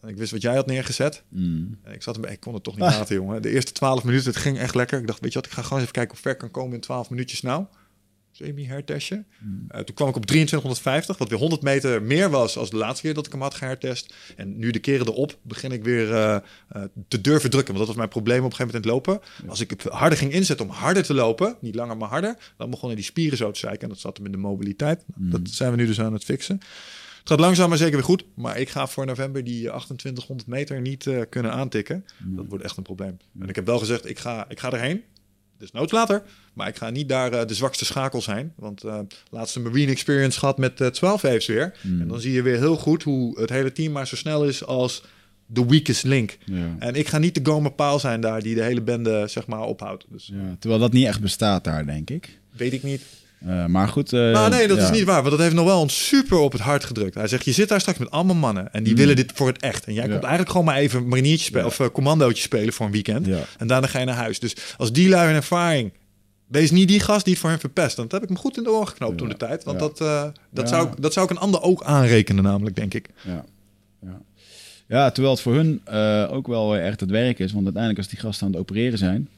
En ik wist wat jij had neergezet. Mm. En ik, zat erbij, ik kon het toch niet laten, jongen. De eerste 12 minuten, het ging echt lekker. Ik dacht, weet je wat, ik ga gewoon eens even kijken hoe ver ik kan komen in 12 minuutjes nou. Semi-hertestje. Eh, toen kwam ik op 2350, wat weer 100 meter meer was als de laatste keer dat ik hem had gehertest. En nu de keren erop begin ik weer eh, eh, te durven drukken. Want dat was mijn probleem op een gegeven moment in het lopen. Als ik het harder ging inzetten om harder te lopen, niet langer maar harder, dan begonnen die spieren zo te zeiken. En dat zat hem in de mobiliteit. Dat zijn we nu dus aan het fixen. Het gaat langzaam maar zeker weer goed. Maar ik ga voor november die 2800 meter niet kunnen aantikken. Dat wordt echt een probleem. En ik heb wel gezegd, ik ga, ik ga erheen. Dus noods later. Maar ik ga niet daar eh, de zwakste schakel zijn. Want eh laatste Marine Experience gehad met eh 12 waves weer. En dan zie je weer heel goed hoe het hele team maar zo snel is als de weakest link. Ja. En ik ga niet de Goma Paal zijn daar die de hele bende zeg maar ophoudt. Dus Ja, terwijl dat niet echt bestaat daar, denk ik. weet ik niet. Eh, maar goed. eh, Nou, nee, dat ja. is niet waar. Want dat heeft nog wel ons super op het hart gedrukt. Hij zegt, je zit daar straks met allemaal mannen. En die willen dit voor het echt. En jij Mm. Ja. komt eigenlijk gewoon maar even mariniertje spelen. Ja. Of uh, commandootje spelen voor een weekend. En daarna ga je naar huis. Dus als die lui een ervaring... Wees niet die gast die het voor hen verpest. Want dat heb ik me goed in de oren geknoopt toen de tijd. Want dat, dat, zou, ik- dat zou ik een ander ook aanrekenen namelijk, denk ik. Ja. Ja. ja, terwijl het voor hun ook wel echt het werk is. Want uiteindelijk als die gasten aan het opereren zijn...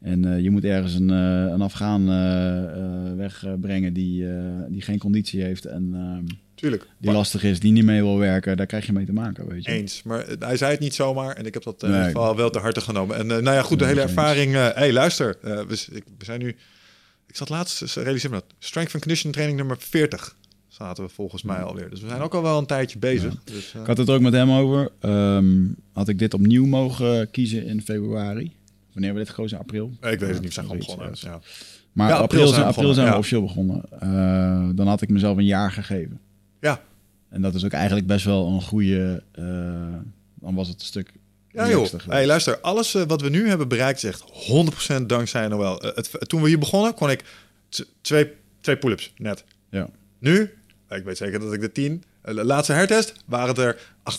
en eh, je moet ergens een, eh, een Afghaan eh, wegbrengen die, die geen conditie heeft... en ehm, Tuurlijk. die lastig is, die niet mee wil werken... daar krijg je mee te maken, weet je. Eens. Maar hij zei het niet zomaar. En ik heb dat in ieder geval wel te harte genomen. En nou ja, goed, de Nee, hele ervaring. Hé, hey, luister. we, ik- we zijn nu... Ik zat laatst, realiseer me dat. Strength and Condition training nummer 40 zaten we volgens mij alweer. Dus we zijn ook al wel een tijdje bezig. Dus, Ik had het er ook met hem over. Ehm, had ik dit opnieuw mogen kiezen in februari? Wanneer we dit gekozen? April? ik weet het niet, we zijn gewoon begonnen. ja. Maar Ja, april, april zijn we april zijn we begonnen, officieel begonnen. Eh, dan had ik mezelf een jaar gegeven. Ja. En dat is ook eigenlijk best wel een goede... eh, dan was het een stuk... Ja joh, hey, luister, alles eh, wat we nu hebben bereikt is echt 100% dankzij Noël. Eh, het, toen we hier begonnen kon ik twee, twee pull-ups net. Ja. Nu, ik weet zeker dat ik de 10, de laatste hertest, waren het er 8,5.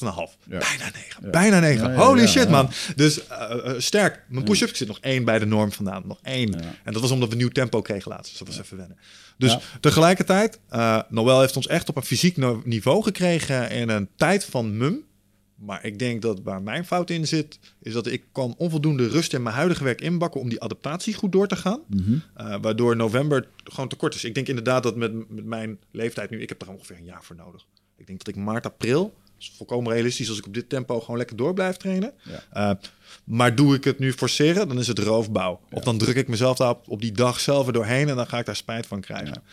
Ja. Bijna 9, bijna 9. Ja, ja, Holy shit man. Dus eh, eh, sterk, mijn push-ups, ik zit nog één bij de norm vandaan, nog één. En dat was omdat we nieuw tempo kregen laatst, dus dat was even wennen. Dus tegelijkertijd, eh Noël heeft ons echt op een fysiek niveau gekregen in een tijd van mum. Maar ik denk dat waar mijn fout in zit, is dat ik kan onvoldoende rust in mijn huidige werk inbakken om die adaptatie goed door te gaan. Mhm. Waardoor november gewoon te kort is. Ik denk inderdaad dat met, met mijn leeftijd nu, ik heb er ongeveer een jaar voor nodig. Ik denk dat ik maart, april, is volkomen realistisch als ik op dit tempo gewoon lekker door blijf trainen. Ja. Eh, Maar doe ik het nu forceren, dan is het roofbouw. Of dan druk ik mezelf daar op, op die dag zelf er doorheen en dan ga ik daar spijt van krijgen.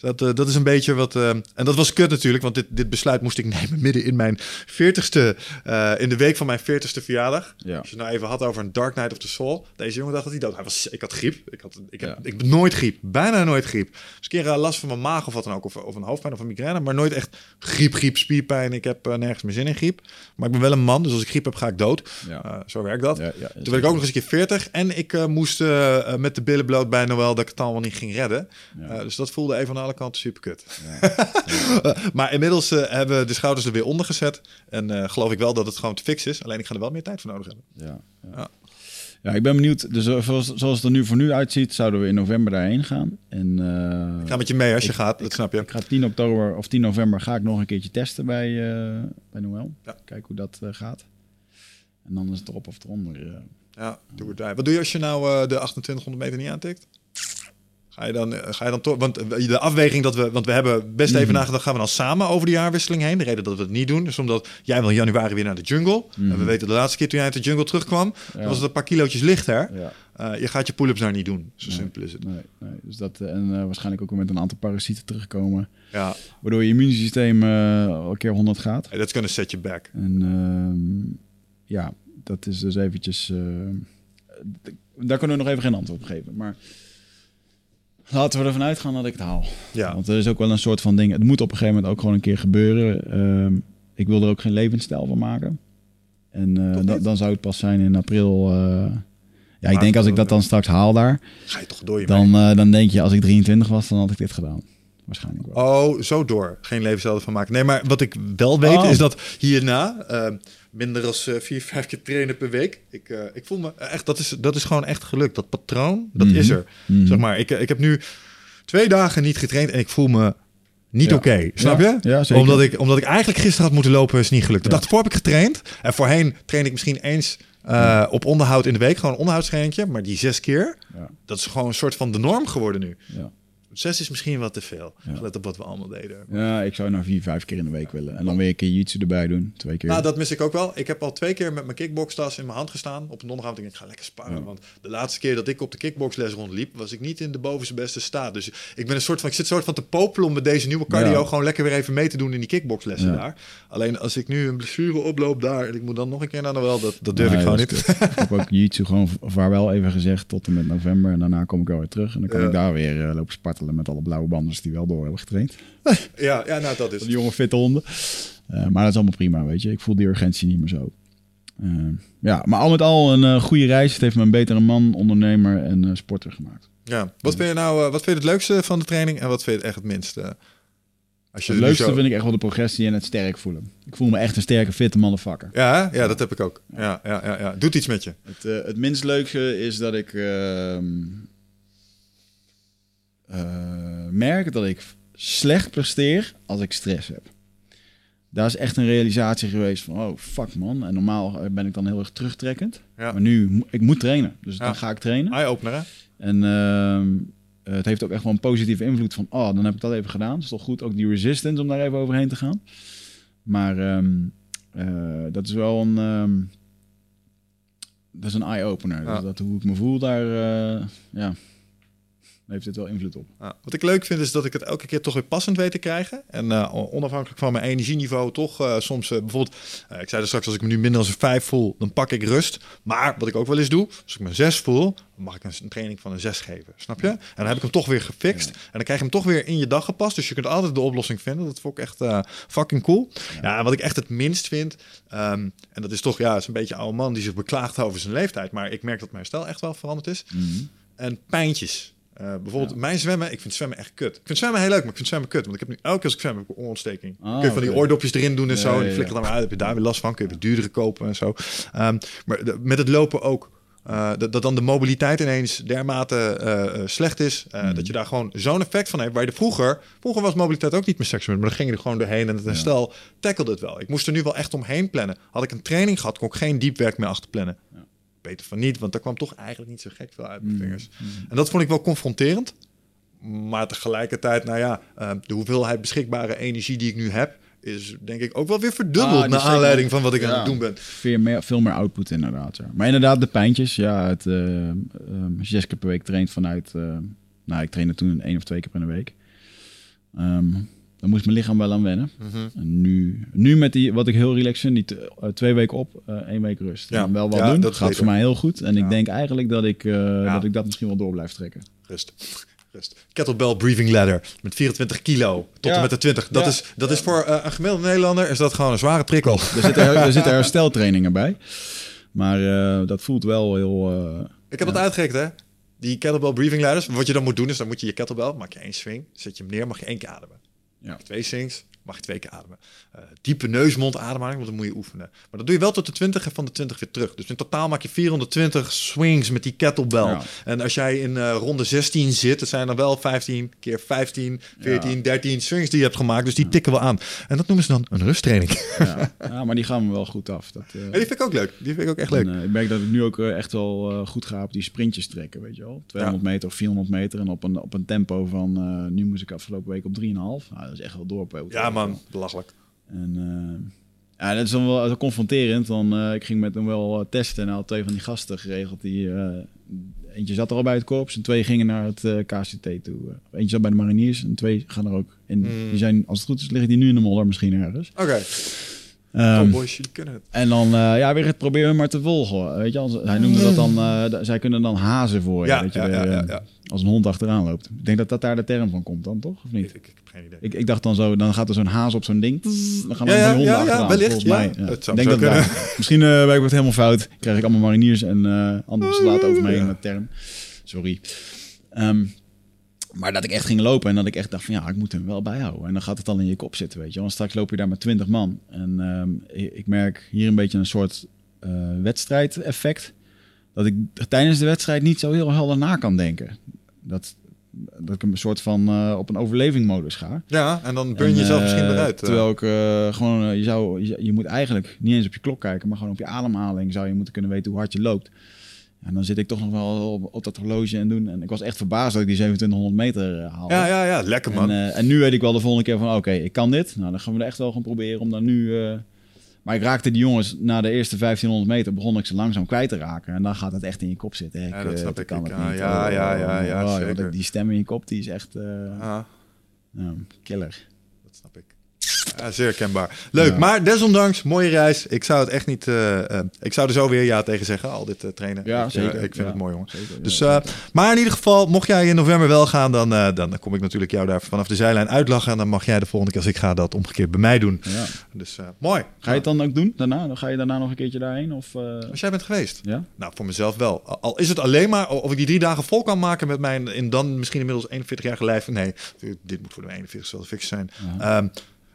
Dat, eh, dat is een beetje wat. eh, en dat was kut natuurlijk, want dit, dit besluit moest ik nemen midden in mijn 40ste, eh, in de week van mijn 40ste verjaardag. Ja. Als je het nou even had over een Dark Knight of the Soul. Deze jongen dacht dat hij dood. Hij was, ik had griep. Ik had, ik, heb, ik heb nooit griep, bijna nooit griep. Dus een keer last van mijn maag of wat dan ook, of, of een hoofdpijn of een migraine, maar nooit echt griep, griep, spierpijn. Ik heb nergens meer zin in griep. Maar ik ben wel een man, dus als ik griep heb, ga ik dood. Ja. Zo werkt dat. Toen werd ik ook nog eens een keer 40 en ik moest met de billen bloot bij Noël dat ik het allemaal niet ging redden. Dus dat voelde even aan kanten super kut. maar inmiddels eh, hebben we de schouders er weer onder gezet. En eh, geloof ik wel dat het gewoon te fix is. Alleen ik ga er wel meer tijd voor nodig hebben. Ja, ja. Ja. ja, ik ben benieuwd. Dus eh, zoals, zoals het er nu voor nu uitziet, zouden we in november daarheen gaan. En, eh, Ik ga met je mee als je Ik- gaat, dat snap je. Ik ga 10 oktober of 10 november ga ik nog een keertje testen bij, bij Noël. Kijken hoe dat gaat. En dan is het erop of eronder. Ja, doe het daar. Wat doe je als je nou de 2800 meter niet aantikt? Ga je dan, ga je dan toch? Want eh, de afweging dat we, want we hebben best even Mhm. nagedacht, gaan we dan samen over de jaarwisseling heen? De reden dat we het niet doen is omdat jij wil in januari weer naar de jungle. En we weten de laatste keer toen jij uit de jungle terugkwam, Mhm. Ja. was het een paar kilootjes lichter. ja. Eh, je gaat je pull-ups daar niet doen. Zo Nee. simpel is het. Nee, nee. Dus dat, eh, en waarschijnlijk ook weer met een aantal parasieten terugkomen. Ja, Waardoor je immuunsysteem eh al een keer 100 gaat. hey, that's gonna set you back. En ehm, ja, dat is dus eventjes... daar kunnen we nog even geen antwoord op geven. Maar laten we ervan uitgaan dat ik het haal. Ja, Want er is ook wel een soort van ding... Het moet op een gegeven moment ook gewoon een keer gebeuren. Ehm, ik wil er ook geen levensstijl van maken. En eh, da- dan zou het pas zijn in april... eh, ja, ik denk als ik dat dan straks haal daar... ga je toch door je Dan, eh, dan denk je, als ik 23 was, dan had ik dit gedaan. Waarschijnlijk wel. Oh, zo door. Geen levensstijl van maken. Nee, maar wat ik wel weet Oh. is dat hierna eh, minder dan vier, vijf keer trainen per week. Ik, eh, ik voel me echt, dat is, dat is gewoon echt gelukt. Dat patroon, dat Mhm. is er. Mhm. Zeg maar, ik, ik heb nu twee dagen niet getraind en ik voel me niet Ja. oké. Snap Ja, je? ja, zeker. omdat, ik, omdat ik eigenlijk gisteren had moeten lopen, is niet gelukt. De dag ervoor heb ik getraind. En voorheen train ik misschien eens eh, op onderhoud in de week. Gewoon een. Maar die zes keer, Ja. dat is gewoon een soort van de norm geworden nu. Zes is misschien wat te veel. Ja. Gelet op wat we allemaal deden. ja, ik zou nou vier, vijf keer in de week willen. En dan weer een keer jiu-jitsu erbij doen. Twee keer. Nou, dat mis ik ook wel. Ik heb al twee keer met mijn kickboxtas in mijn hand gestaan. Op een donderdag denk ik, ga lekker sparren. Ja. Want de laatste keer dat ik op de kickboxles rondliep, was ik niet in de bovenste beste staat. Dus ik ben een soort van, ik zit een soort van te popelen om met deze nieuwe cardio Ja. gewoon lekker weer even mee te doen in die kickboxlessen daar. Alleen als ik nu een blessure oploop daar en ik moet dan nog een keer naar de wel, dat, dat durf ik gewoon niet. ik heb ook jiu-jitsu gewoon vaarwel even gezegd tot en met november. En daarna kom ik wel weer terug. En dan kan ik daar weer eh, lopen met alle blauwe banders die wel door hebben getraind. ja, ja, nou dat is. Die jonge fitte honden. Eh, maar dat is allemaal prima, weet je. Ik voel die urgentie niet meer zo. Eh, ja, maar al met al een eh, goede reis. Het heeft me een betere man, ondernemer en sporter gemaakt. Ja. Wat vind je nou, wat vind je het leukste van de training en wat vind je het echt het minste? Als je Het leukste zo- vind ik echt wel de progressie en het sterk voelen. Ik voel me echt een sterke, fitte motherfucker. Ja, ja, dat heb ik ook. Ja, ja, ja, ja. Doet iets met je. Het, het minst leuke is dat ik ehm, eh, merk dat ik slecht presteer als ik stress heb. Daar is echt een realisatie geweest van, oh fuck man. En normaal eh, ben ik dan heel erg terugtrekkend. Ja. Maar nu, ik moet trainen. Dus Ja. dan ga ik trainen. Eye-opener, hè? En ehm, het heeft ook echt wel een positieve invloed van, oh, dan heb ik dat even gedaan. Dat is toch goed, ook die resistance om daar even overheen te gaan. Maar ehm, eh, dat is wel een, ehm, dat is een eye-opener. Ja. Dus dat hoe ik me voel, daar uh, ja, heeft dit wel invloed op. Ja, wat ik leuk vind is dat ik het elke keer toch weer passend weet te krijgen. En uh, onafhankelijk van mijn energieniveau toch uh, soms uh, bijvoorbeeld... ik zei er straks, als ik me nu minder dan een vijf voel, dan pak ik rust. Maar wat ik ook wel eens doe, als ik me zes voel, dan mag ik een, training van een zes geven. Snap je? En dan heb ik hem toch weer gefixt. Ja. En dan krijg je hem toch weer in je dag gepast. Dus je kunt altijd de oplossing vinden. Dat vond ik echt fucking cool. Ja. wat ik echt het minst vind... Um, en dat is toch, ja, is een beetje een oude man die zich beklaagt over zijn leeftijd. Maar ik merk dat mijn stijl echt wel veranderd is. Mhm. Mm -hmm. En pijntjes. Uh, bijvoorbeeld, ja. mijn zwemmen, ik vind zwemmen echt kut. Ik vind zwemmen heel leuk, maar ik vind zwemmen kut. Want ik heb nu elke keer als ik zwem, heb ik een oorontsteking. Ah, kun je van die oordopjes erin doen en Ja, zo. En die ja. dan weer uit. Heb je daar weer last van. Kun je weer duurdere kopen en zo. Um, maar de, met het lopen ook. Uh, dat, dat, dan de mobiliteit ineens dermate uh, slecht is. Uh, mm. Dat je daar gewoon zo'n effect van hebt. Waar je de vroeger... Vroeger was mobiliteit ook niet meer seksueel. Maar dan ging je er gewoon doorheen. En het herstel ja. tackelde het wel. Ik moest er nu wel echt omheen plannen. Had ik een training gehad, kon ik geen diepwerk meer achterplannen. Beter van niet, want daar kwam toch eigenlijk niet zo gek veel uit mijn Mm. vingers. En dat vond ik wel confronterend. Maar tegelijkertijd, nou ja, uh, de hoeveelheid beschikbare energie die ik nu heb, is denk ik ook wel weer verdubbeld Ah, die naar aanleiding van wat ik aan het doen ben. Veel meer, veel meer output inderdaad. Maar inderdaad, de pijntjes. Ja, het, eh, ehm, je zes keer per week traint vanuit... nou, ik trainde toen één of twee keer per week. Ehm, dan moest mijn lichaam wel aan wennen. Mhm. En nu, nu met die, wat ik heel relaxed vind, die t- eh, twee weken op, eh, één week rust. Ja. En wel wat Ja, doen, dat gaat voor mij heel goed. En Ja. ik denk eigenlijk dat ik, eh, dat ik dat misschien wel door blijf trekken. Rust. Rust. Kettlebell breathing ladder met 24 kilo tot en met de 20. Dat, is, dat is voor een gemiddelde Nederlander is dat gewoon een zware prikkel. Er zitten, her- er zitten hersteltrainingen bij. Maar dat voelt wel heel... Ik heb het uitgerekend, hè? Die kettlebell breathing ladders. Wat je dan moet doen is, dan moet je je kettlebell, maak je één swing, zet je hem neer, mag je één keer ademen. Ja. Twee swings, mag je twee keer ademen. Eh, diepe neus-mond ademhaling, want dan moet je oefenen. Maar dat doe je wel tot de 20 en van de 20 weer terug. Dus in totaal maak je 420 swings met die kettlebell. Ja. En als jij in eh, ronde 16 zit, dat zijn dan wel 15 keer 15, 14, 13 swings die je hebt gemaakt. Dus die tikken wel aan. En dat noemen ze dan een rusttraining. ja. ja, maar die gaan me wel goed af. Dat, eh, En die vind ik ook leuk. Die vind ik ook echt leuk. En, ik merk dat ik nu ook echt wel goed ga op die sprintjes trekken, weet je wel. 200 meter of 400 meter en op een, op een tempo van... nu moest ik afgelopen week op 3,5. Nou, dat is echt wel doorpoten. Ja man, belachelijk. En eh, ja, dat is dan wel eh, confronterend. Dan, eh, ik ging met hem wel testen en had twee van die gasten geregeld. Die, eentje zat er al bij het korps en twee gingen naar het KCT toe. Eentje zat bij de mariniers en twee gaan er ook in. Hmm. Die zijn, als het goed is, liggen die nu in de modder misschien ergens. Oké, Ehm, cowboys, jullie kunnen het. en dan, ja, weer het proberen maar te volgen. Weet je, als, hij noemde dat dan, zij kunnen dan hazen voor je. Ja, dat je ja, ja, ja, ja. Als een hond achteraan loopt. Ik denk dat dat daar de term van komt dan, toch? Of niet? Ik, geen idee. Ik, ik dacht dan zo, dan gaat er zo'n haas op zo'n ding. Dan gaan Ja, er ja, honden ja, ja, wellicht, ja. mij. Het zou denk dat daar- Misschien uh, ben ik het helemaal fout. Krijg ik allemaal mariniers en eh andere soldaten over me heen Ja. met term. Sorry. Ehm, maar dat ik echt ging lopen en dat ik echt dacht van ja, ik moet hem wel bijhouden. En dan gaat het al in je kop zitten, weet je. Want straks loop je daar met 20 man. En ehm, ik, merk hier een beetje een soort eh wedstrijdeffect. Dat ik tijdens de wedstrijd niet zo heel helder na kan denken. Dat, dat ik een soort van eh, op een overlevingmodus ga. Ja, en dan burn je jezelf eh, misschien eruit. eh. Terwijl ik eh, gewoon, eh, je, zou, je, je moet eigenlijk niet eens op je klok kijken, maar gewoon op je ademhaling zou je moeten kunnen weten hoe hard je loopt. En dan zit ik toch nog wel op, op dat horloge en doen. En ik was echt verbaasd dat ik die 2700 meter uh, haalde. ja, ja, ja, lekker man. En, uh, en nu weet ik wel de volgende keer van, oké, ik kan dit. Nou, dan gaan we er echt wel gaan proberen om dan nu... Uh... Maar ik raakte die jongens na de eerste 1500 meter begon ik ze langzaam kwijt te raken. En dan gaat het echt in je kop zitten. Ik, Ja, dat snap uh, ik. Kan Ik, het niet. ja, Oh, ja, ja, ja, oh, zeker. dat- Die stem in je kop, die is echt uh, Ah, ja, killer. dat snap ik. Ja, zeer herkenbaar. Leuk, Ja. maar desondanks, mooie reis. Ik zou het echt niet... eh, eh, ik zou er zo weer ja tegen zeggen, al dit eh, trainen. Ja, ik, zeker. ik vind het mooi, jongen. Zeker, Dus, maar in ieder geval, mocht jij in november wel gaan, dan, dan kom ik natuurlijk jou daar vanaf de zijlijn uitlachen. En dan mag jij de volgende keer als ik ga dat omgekeerd bij mij doen. ja. Dus mooi. Ga je het dan ook doen daarna? Dan ga je daarna nog een keertje daarheen? Of. Als jij bent geweest? Ja? Nou, voor mezelf wel. Al is het alleen maar of ik die drie dagen vol kan maken met mijn in dan misschien inmiddels 41-jarige lijf. Nee, dit moet voor de 41 wel fix zijn. Ja. Um,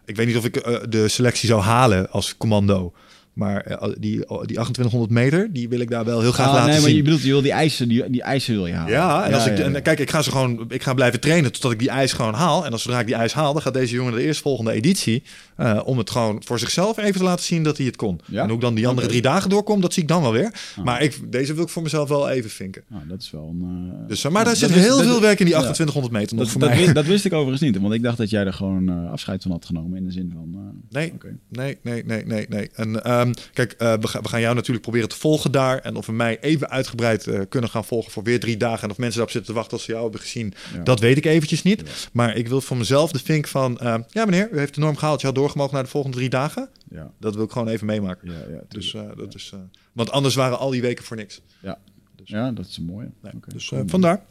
ik weet niet of ik uh, de selectie zou halen als commando. Maar uh, die, die 2800 meter, die wil ik daar wel heel graag ah, laten nee, zien. maar je bedoelt, je wil die eisen, die, die eisen wil je halen. Ja, en als ja, ik, en kijk, ik ga ze gewoon, ik ga blijven trainen totdat ik die ijs gewoon haal. En als zodra ik die ijs haal, dan gaat deze jongen de eerstvolgende editie uh, om het gewoon voor zichzelf even te laten zien dat hij het kon. Ja? En hoe ik dan die andere drie dagen doorkom, dat zie ik dan wel weer. Ah. Maar ik, deze wil ik voor mezelf wel even vinken. Nou, dat is wel een... uh, Dus, maar daar zit wist- heel dat- veel werk in die ja. 2800 meter nog Dat, voor dat, mij. wist, dat wist ik overigens niet, want ik dacht dat jij er gewoon afscheid van had genomen in de zin van... Nee, nee, nee, nee, nee, nee. En um, kijk, uh, we, ga, we, gaan jou natuurlijk proberen te volgen daar. En of we mij even uitgebreid uh, kunnen gaan volgen voor weer drie dagen. En of mensen daarop zitten te wachten als ze jou hebben gezien. Ja. Dat weet ik eventjes niet. Ja. Maar ik wil voor mezelf de vink van... Uh, ja meneer, u heeft de norm gehaald. Je had doorgemogen naar de volgende drie dagen. Ja, Dat wil ik gewoon even meemaken. ja, ja. Dus uh, dat is... Want anders waren al die weken voor niks. ja. ja, dat is een mooie. Nee, dus vandaar.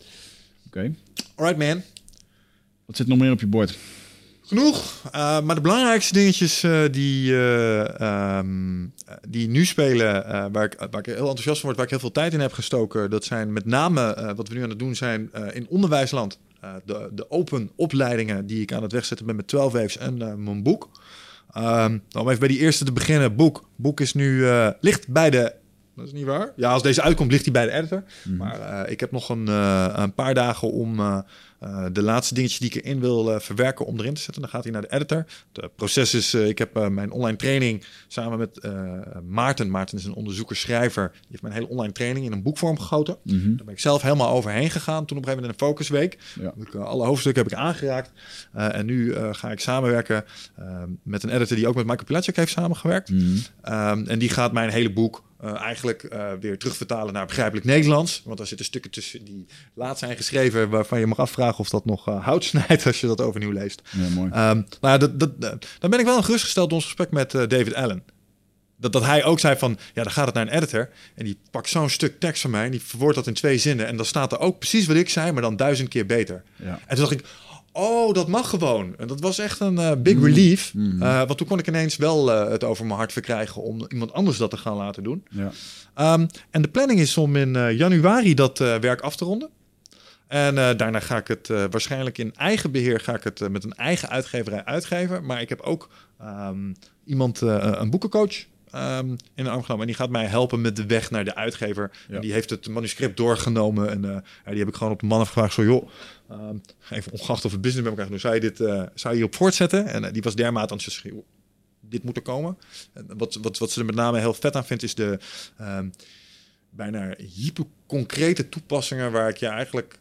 Oké. Alright man. Wat zit nog meer op je bord? Genoeg. Uh, maar de belangrijkste dingetjes uh, die, uh, um, die nu spelen, waar, ik, waar ik heel enthousiast van word, waar ik heel veel tijd in heb gestoken, dat zijn met name wat we nu aan het doen zijn in onderwijsland. De, de open opleidingen die ik aan het wegzetten ben met 12 waves en mijn boek. Um, om even bij die eerste te beginnen. Boek. Boek is nu ligt bij de. Dat is niet waar. Ja, als deze uitkomt, ligt hij bij de editor. Mhm. Maar uh, ik heb nog een, uh, een paar dagen om uh, eh, de laatste dingetjes die ik erin wil eh, verwerken om erin te zetten. Dan gaat hij naar de editor. Het proces is, eh, ik heb mijn online training samen met Maarten. Maarten is een onderzoeker-schrijver. Die heeft mijn hele online training in een boekvorm gegoten. Mhm. Daar ben ik zelf helemaal overheen gegaan. Toen op een gegeven moment in een focusweek. Ja. Heb ik, alle hoofdstukken heb ik aangeraakt. En nu ga ik samenwerken met een editor die ook met Michael Pilacic heeft samengewerkt. Mhm. Ehm, en die gaat mijn hele boek eigenlijk weer terugvertalen naar begrijpelijk Nederlands. Want daar zitten stukken tussen die laat zijn geschreven... waarvan je mag afvragen of dat nog eh, hout snijdt als je dat overnieuw leest. Ja, mooi. Nou ja, dat, dat, eh, dan ben ik wel gerustgesteld door ons gesprek met eh, David Allen. Dat, dat hij ook zei van, ja, dan gaat het naar een editor. En die pakt zo'n stuk tekst van mij en die verwoordt dat in twee zinnen. En dan staat er ook precies wat ik zei, maar dan duizend keer beter. Ja. En toen dacht ik, oh, dat mag gewoon. En dat was echt een big relief. Eh, want toen kon ik ineens wel het over mijn hart verkrijgen om iemand anders dat te gaan laten doen. Ja. Ehm, en de planning is om in januari dat werk af te ronden. En eh, daarna ga ik het eh, waarschijnlijk in eigen beheer ga ik het eh, met een eigen uitgeverij uitgeven. Maar ik heb ook ehm, iemand, een boekencoach, ehm, in de arm genomen. En die gaat mij helpen met de weg naar de uitgever. Ja. En die heeft het manuscript doorgenomen. En ja, die heb ik gewoon op de man gevraagd. Zo joh, ehm, even ongeacht of het business met elkaar doen. Zou je dit zou je hierop voortzetten? En die was dermate enthousiast. Dit moet er komen. En wat, wat, wat ze er met name heel vet aan vindt is de um, bijna hyperconcrete toepassingen waar ik je eigenlijk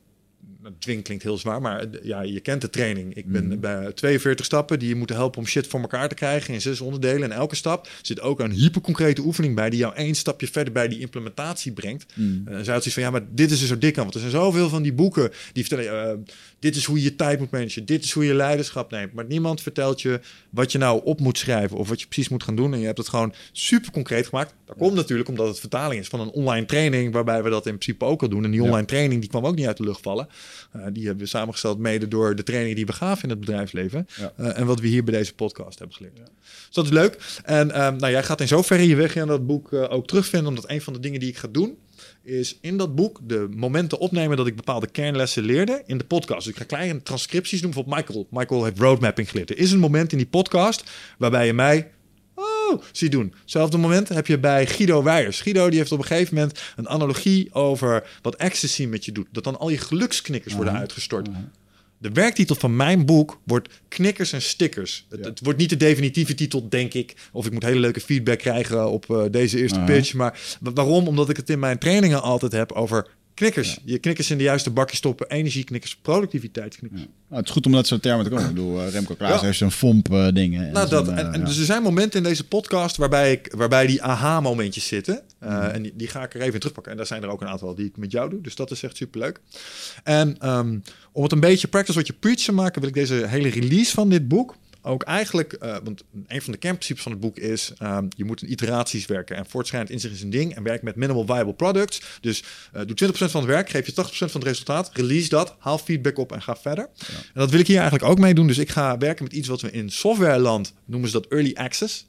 dwing klinkt heel zwaar, maar ja, je kent de training. Ik ben mm. bij 42 stappen die je moeten helpen om shit voor elkaar te krijgen in zes onderdelen. En elke stap zit ook een hyperconcrete oefening bij die jou één stapje verder bij die implementatie brengt. Mm. Uh, had zoiets van, ja, maar dit is er zo dik aan. Want er zijn zoveel van die boeken die vertellen, uh, dit is hoe je je tijd moet managen, dit is hoe je leiderschap neemt. Maar niemand vertelt je wat je nou op moet schrijven of wat je precies moet gaan doen. En je hebt het gewoon super concreet gemaakt. Dat komt natuurlijk omdat het vertaling is van een online training, waarbij we dat in principe ook al doen. En die online ja. training die kwam ook niet uit de lucht vallen. Uh, die hebben we samengesteld mede door de training die we gaven in het bedrijfsleven. Ja. Uh, en wat we hier bij deze podcast hebben geleerd. Ja. Dus dat is leuk. En um, nou, jij gaat in zoverre je weg in dat boek uh, ook terugvinden. Omdat een van de dingen die ik ga doen, is in dat boek de momenten opnemen dat ik bepaalde kernlessen leerde in de podcast. Dus ik ga kleine transcripties doen. Bijvoorbeeld Michael. Michael heeft roadmapping geleerd. Er is een moment in die podcast waarbij je mij Oh, zie doen. Hetzelfde moment heb je bij Guido Weijers. Guido die heeft op een gegeven moment een analogie over wat ecstasy met je doet. Dat dan al je geluksknikkers worden uitgestort. Uh -huh. De werktitel van mijn boek wordt knikkers en stickers. Ja. Het, het, wordt niet de definitieve titel, denk ik. Of ik moet hele leuke feedback krijgen op uh, deze eerste uh -huh. pitch. Maar waarom? Omdat ik het in mijn trainingen altijd heb over knikkers. Je knikkers in de juiste bakje stoppen. Energieknikkers, productiviteitsknikkers. Nou, het is goed om dat soort termen te komen. Ik bedoel, uh, Remco Klaas heeft zo'n fomp uh, dingen. Nou, dat, en, en, en dus er zijn momenten in deze podcast waarbij, ik, waarbij die aha-momentjes zitten. Uh, mm. En die, die, ga ik er even in terugpakken. En daar zijn er ook een aantal die ik met jou doe. Dus dat is echt superleuk. En um, om het een beetje practice what you preach te maken... wil ik deze hele release van dit boek ook eigenlijk, uh, want een van de kernprincipes van het boek is, um, je moet in iteraties werken. En voortschrijdend inzicht is een ding. En werk met minimal viable products. Dus uh, doe 20% van het werk, geef je 80% van het resultaat. Release dat, haal feedback op en ga verder. Ja. En dat wil ik hier eigenlijk ook mee doen. Dus ik ga werken met iets wat we in softwareland noemen ze dat early access.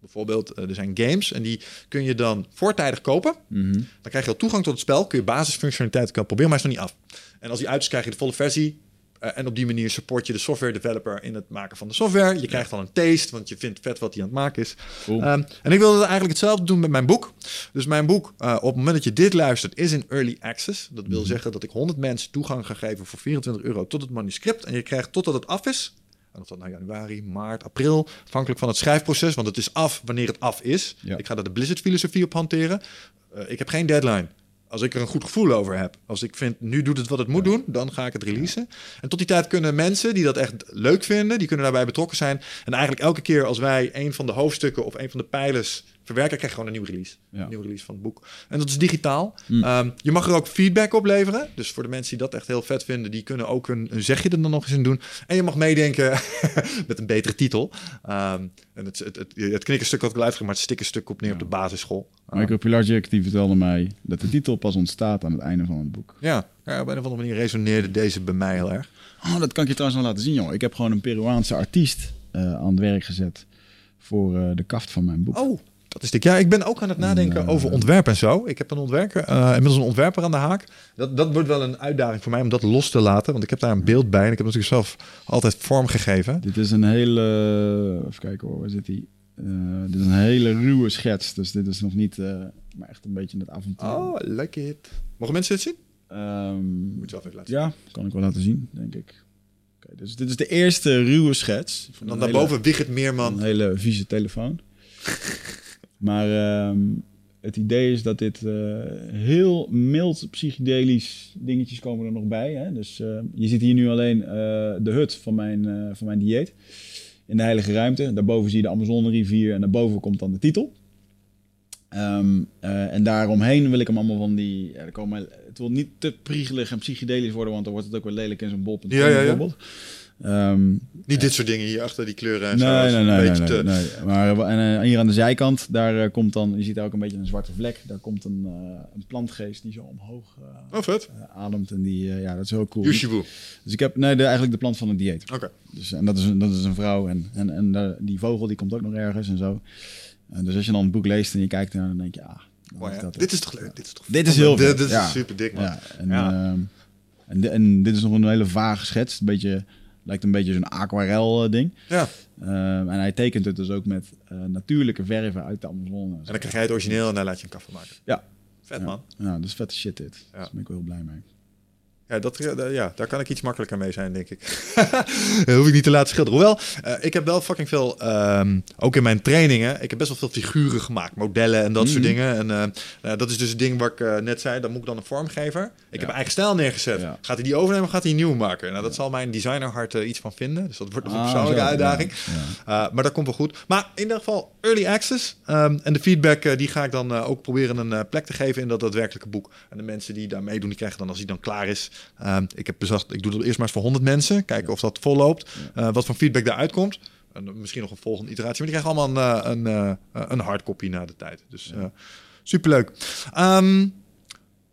Bijvoorbeeld, uh, er zijn games en die kun je dan voortijdig kopen. -hmm. Dan krijg je al toegang tot het spel. Kun je basisfunctionaliteit kan proberen, maar is nog niet af. En als die uit is, krijg je de volle versie. Uh, en op die manier support je de software developer in het maken van de software. Je krijgt dan een taste, want je vindt vet wat hij aan het maken is. Cool. Um, en ik wilde eigenlijk hetzelfde doen met mijn boek. Dus mijn boek, uh, op het moment dat je dit luistert, is in early access. Dat wil mm. zeggen dat ik 100 mensen toegang ga geven voor 24 euro tot het manuscript. En je krijgt totdat het af is. En of dat nou januari, maart, april, afhankelijk van het schrijfproces. Want het is af wanneer het af is. Ja. Ik ga daar de Blizzard-filosofie op hanteren. Uh, ik heb geen deadline. Als ik er een goed gevoel over heb. Als ik vind, nu doet het wat het moet doen, dan ga ik het releasen. En tot die tijd kunnen mensen die dat echt leuk vinden, die kunnen daarbij betrokken zijn. En eigenlijk elke keer als wij een van de hoofdstukken of een van de pijlers verwerken, krijg je gewoon een nieuwe release. Ja. Een nieuwe release van het boek. En dat is digitaal. Mm. Um, je mag er ook feedback op leveren. Dus voor de mensen die dat echt heel vet vinden, die kunnen ook een, een zegje er dan nog eens in doen. En je mag meedenken met een betere titel. Um, en het, het, het, het knikkenstuk had ik al uitgemaakt, het stikkenstuk op neer ja. op de basisschool. Michael Pilarczyk die vertelde mij dat de titel pas ontstaat aan het einde van het boek. Ja, ja op een of andere manier resoneerde deze bij mij heel erg. Oh, dat kan ik je trouwens nog laten zien, joh. Ik heb gewoon een Peruaanse artiest uh, aan het werk gezet voor uh, de kaft van mijn boek. Oh, dat is dik. Ja, ik ben ook aan het nadenken en, over ontwerp en zo. Ik heb een ontwerper, uh, inmiddels een ontwerper aan de haak. Dat, dat wordt wel een uitdaging voor mij om dat los te laten. Want ik heb daar een beeld bij en ik heb natuurlijk zelf altijd vorm gegeven. Dit is een hele... Even kijken hoor, waar zit hij? Uh, dit is een hele ruwe schets. Dus dit is nog niet... maar echt een beetje het avontuur. Oh, lekker it. Mogen mensen dit zien? Ehm, Moet je zelf even laten ja, kan ik wel laten zien, denk ik. Dus dit is de eerste ruwe schets. zien. van Dan daarboven Wigert Meerman. Een hele vieze telefoon. maar ehm, het idee is dat dit eh, heel mild psychedelisch dingetjes komen er nog bij. Hè? Dus eh, je ziet hier nu alleen eh, de hut van mijn, van mijn dieet. In de heilige ruimte. Daarboven zie je de Amazonerivier en daarboven komt dan de titel. Ehm, eh, en daaromheen wil ik hem allemaal van die... Ja, er komen, het wil niet te priegelig en psychedelisch worden, want dan wordt het ook weer lelijk in zo'n bol. Ja, ja, ja. bijvoorbeeld. Ehm, Niet dit soort dingen hier achter die kleuren en zo. Nee, is nee, een nee, te- nee. Maar eh, en, eh, hier aan de zijkant, daar eh, komt dan, je ziet daar ook een beetje een zwarte vlek. Daar komt een, eh, een plantgeest die zo omhoog eh, Oh, vet. eh, ademt. En die, eh, ja, dat is heel cool. Yushibu. Dus ik heb, nee, de, eigenlijk de plant van het dieet. Oké. Dus, en dat is, een- dat is een vrouw. En, en, en die vogel die komt ook nog ergens en zo. En dus als je dan het boek leest en je kijkt naar, dan denk je, ah, is dat het. Dit is toch leuk? Dit is toch Dit is heel Dit, dit is ja. super dik, man. Ja, en, Ja. ehm, en, en dit is nog een hele vage schets. Een beetje, lijkt een beetje zo'n aquarel eh, ding. Ja. Ehm, en hij tekent het dus ook met eh, natuurlijke verven uit de Amazone. En dan krijg jij het origineel en dan laat je een kaffe maken. Ja. Vet, Ja. man. Ja, dat is vette shit dit. Ja. Daar ben ik wel heel blij mee. Ja, dat, ja, daar kan ik iets makkelijker mee zijn, denk ik. Dat hoef ik niet te laten schilderen. Hoewel, eh, ik heb wel fucking veel, ehm, ook in mijn trainingen, ik heb best wel veel figuren gemaakt, modellen en dat soort Mhm. dingen. En eh, nou, dat is dus het ding wat ik eh, net zei, dan moet ik dan een vormgever. Ik heb eigen stijl neergezet. Ja. Gaat hij die overnemen of gaat hij nieuw maken? Nou, dat zal mijn designerhart eh, iets van vinden. Dus dat wordt een Ah, persoonlijke zo, uitdaging. ja, ja. Uh, maar dat komt wel goed. Maar in ieder geval early access. Um, en de feedback uh, die ga ik dan uh, ook proberen een uh, plek te geven in dat daadwerkelijke boek. En de mensen die daar meedoen, die krijgen dan als die dan klaar is. Um, ik heb bedacht, ik doe dat eerst maar eens voor 100 mensen. Kijken of dat volloopt. Uh, wat voor feedback daaruit komt. En misschien nog een volgende iteratie. Maar die krijgen allemaal een, een, uh, een hardcopy na de tijd. Dus ja. superleuk. Um,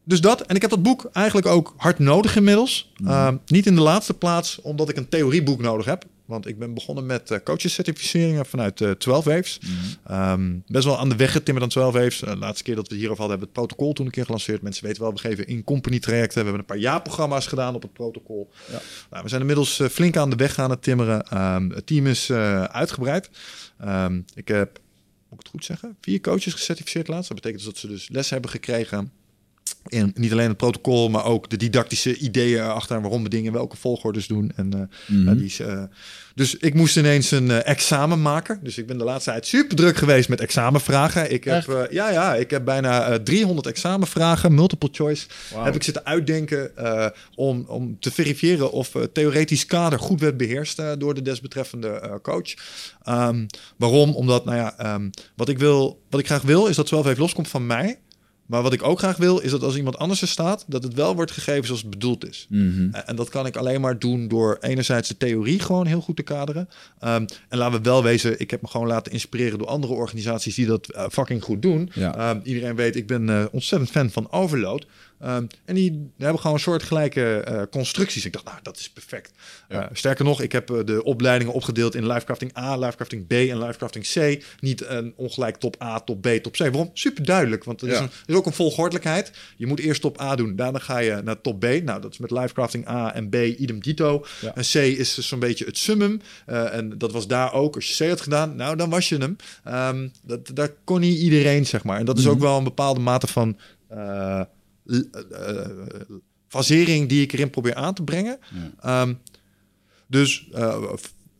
dus dat. En ik heb dat boek eigenlijk ook hard nodig inmiddels. Mm -hmm. uh, niet in de laatste plaats omdat ik een theorieboek nodig heb. Want ik ben begonnen met uh, coachescertificeringen vanuit uh, 12 Waves. Mm -hmm. um, best wel aan de weg getimmerd aan 12 Waves. Uh, de laatste keer dat we het hierover hadden, hebben we het protocol toen een keer gelanceerd. Mensen weten wel, we geven in-company trajecten. We hebben een paar jaarprogramma's gedaan op het protocol. Ja. Nou, we zijn inmiddels flink aan de weg aan het timmeren. Um, het team is uitgebreid. Um, ik heb, moet ik het goed zeggen, vier coaches gecertificeerd laatst. Dat betekent dus dat ze dus les hebben gekregen in niet alleen het protocol, maar ook de didactische ideeën achter waarom we dingen in welke volgordes doen. En, uh, mm -hmm. die, uh, dus ik moest ineens een uh, examen maken. Dus ik ben de laatste tijd super druk geweest met examenvragen. Ik heb, ja, ja, ik heb bijna 300 examenvragen, multiple choice, wow. heb ik zitten uitdenken om, om te verifiëren of theoretisch kader goed werd beheerst door de desbetreffende coach. Um, waarom? Omdat, nou ja, um, wat ik wil, wat ik graag wil, is dat 12 even loskomt van mij. Maar wat ik ook graag wil, is dat als iemand anders er staat, dat het wel wordt gegeven zoals het bedoeld is. Mm -hmm. En dat kan ik alleen maar doen door enerzijds de theorie gewoon heel goed te kaderen. Um, en laten we wel wezen, ik heb me gewoon laten inspireren door andere organisaties die dat uh, fucking goed doen. Ja. Um, iedereen weet, ik ben uh, ontzettend fan van Overload. Um, en die hebben gewoon soortgelijke uh, constructies. Ik dacht, nou, dat is perfect. Ja. Uh, sterker nog, ik heb uh, de opleidingen opgedeeld in Lifecrafting A, Lifecrafting B en Lifecrafting C. Niet een ongelijk top A, top B, top C. Waarom? Super duidelijk, want er, ja. is, een, er is ook een volgordelijkheid. Je moet eerst top A doen, daarna ga je naar top B. Nou, dat is met Lifecrafting A en B idem dito. Ja. En C is zo'n beetje het summum. Uh, en dat was daar ook. Als je C had gedaan, nou, dan was je hem. Um, dat, daar kon niet iedereen, zeg maar. En dat is mm -hmm. ook wel een bepaalde mate van... Uh, fasering die ik erin probeer aan te brengen. Ja. Um, dus uh,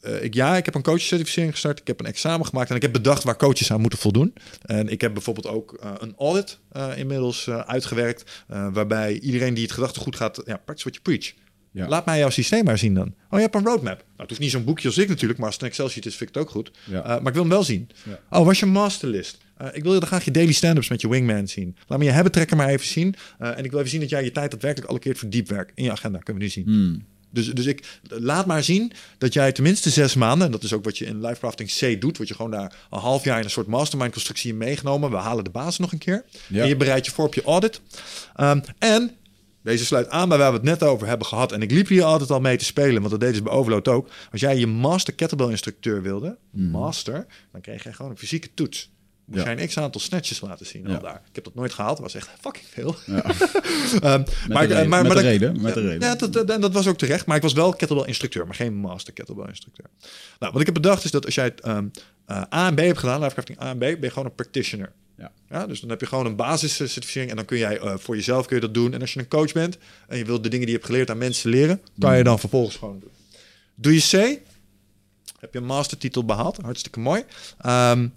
uh, ik, ja, ik heb een coachcertificering gestart. Ik heb een examen gemaakt en ik heb bedacht waar coaches aan moeten voldoen. En ik heb bijvoorbeeld ook uh, een audit inmiddels uitgewerkt. waarbij iedereen die het gedachtegoed gaat, ja, practice what you preach. Ja. Laat mij jouw systeem maar zien dan. Oh, je hebt een roadmap. Nou, het hoeft niet zo'n boekje als ik natuurlijk, maar als het een Excel-sheet is, vind ik het ook goed. Ja. maar ik wil hem wel zien. Oh, was je masterlist? Uh, ik wil je dan graag je daily stand-ups met je wingman zien. Laat me je hebben trekker maar even zien. Uh, en ik wil even zien dat jij je tijd daadwerkelijk allokeert voor diep werk. In je agenda kunnen we nu zien. Hmm. Dus, dus ik laat maar zien dat jij tenminste zes maanden, en dat is ook wat je in Lifecrafting C doet, word je gewoon daar een half jaar in een soort mastermind constructie in meegenomen. We halen de basis nog een keer. Ja. En je bereidt je voor op je audit. Um, en deze sluit aan bij waar we het net over hebben gehad. En ik liep hier altijd al mee te spelen, want dat deden ze bij Overload ook. Als jij je master kettlebell instructeur wilde, mm. master, dan kreeg je gewoon een fysieke toets. Moest ja. jij een x-aantal snatches laten zien ja. al daar. Ik heb dat nooit gehaald. Dat was echt fucking veel. Ja. um, maar, de reden, maar, met, maar de reden, met de reden. Ja, dat, dat, dat, was ook terecht. Maar ik was wel kettlebell instructeur, maar geen master kettlebell instructeur. Nou, wat ik heb bedacht is dat als jij het um, uh, A en B hebt gedaan, Lifecrafting A en B, ben je gewoon een practitioner. Ja. dus dan heb je gewoon een basiscertificering en dan kun jij eh, voor jezelf kun je dat doen. En als je een coach bent en je wilt de dingen die je hebt geleerd aan mensen leren, kan je dan vervolgens gewoon doen. Doe je C, heb je een mastertitel behaald, hartstikke mooi. Ehm,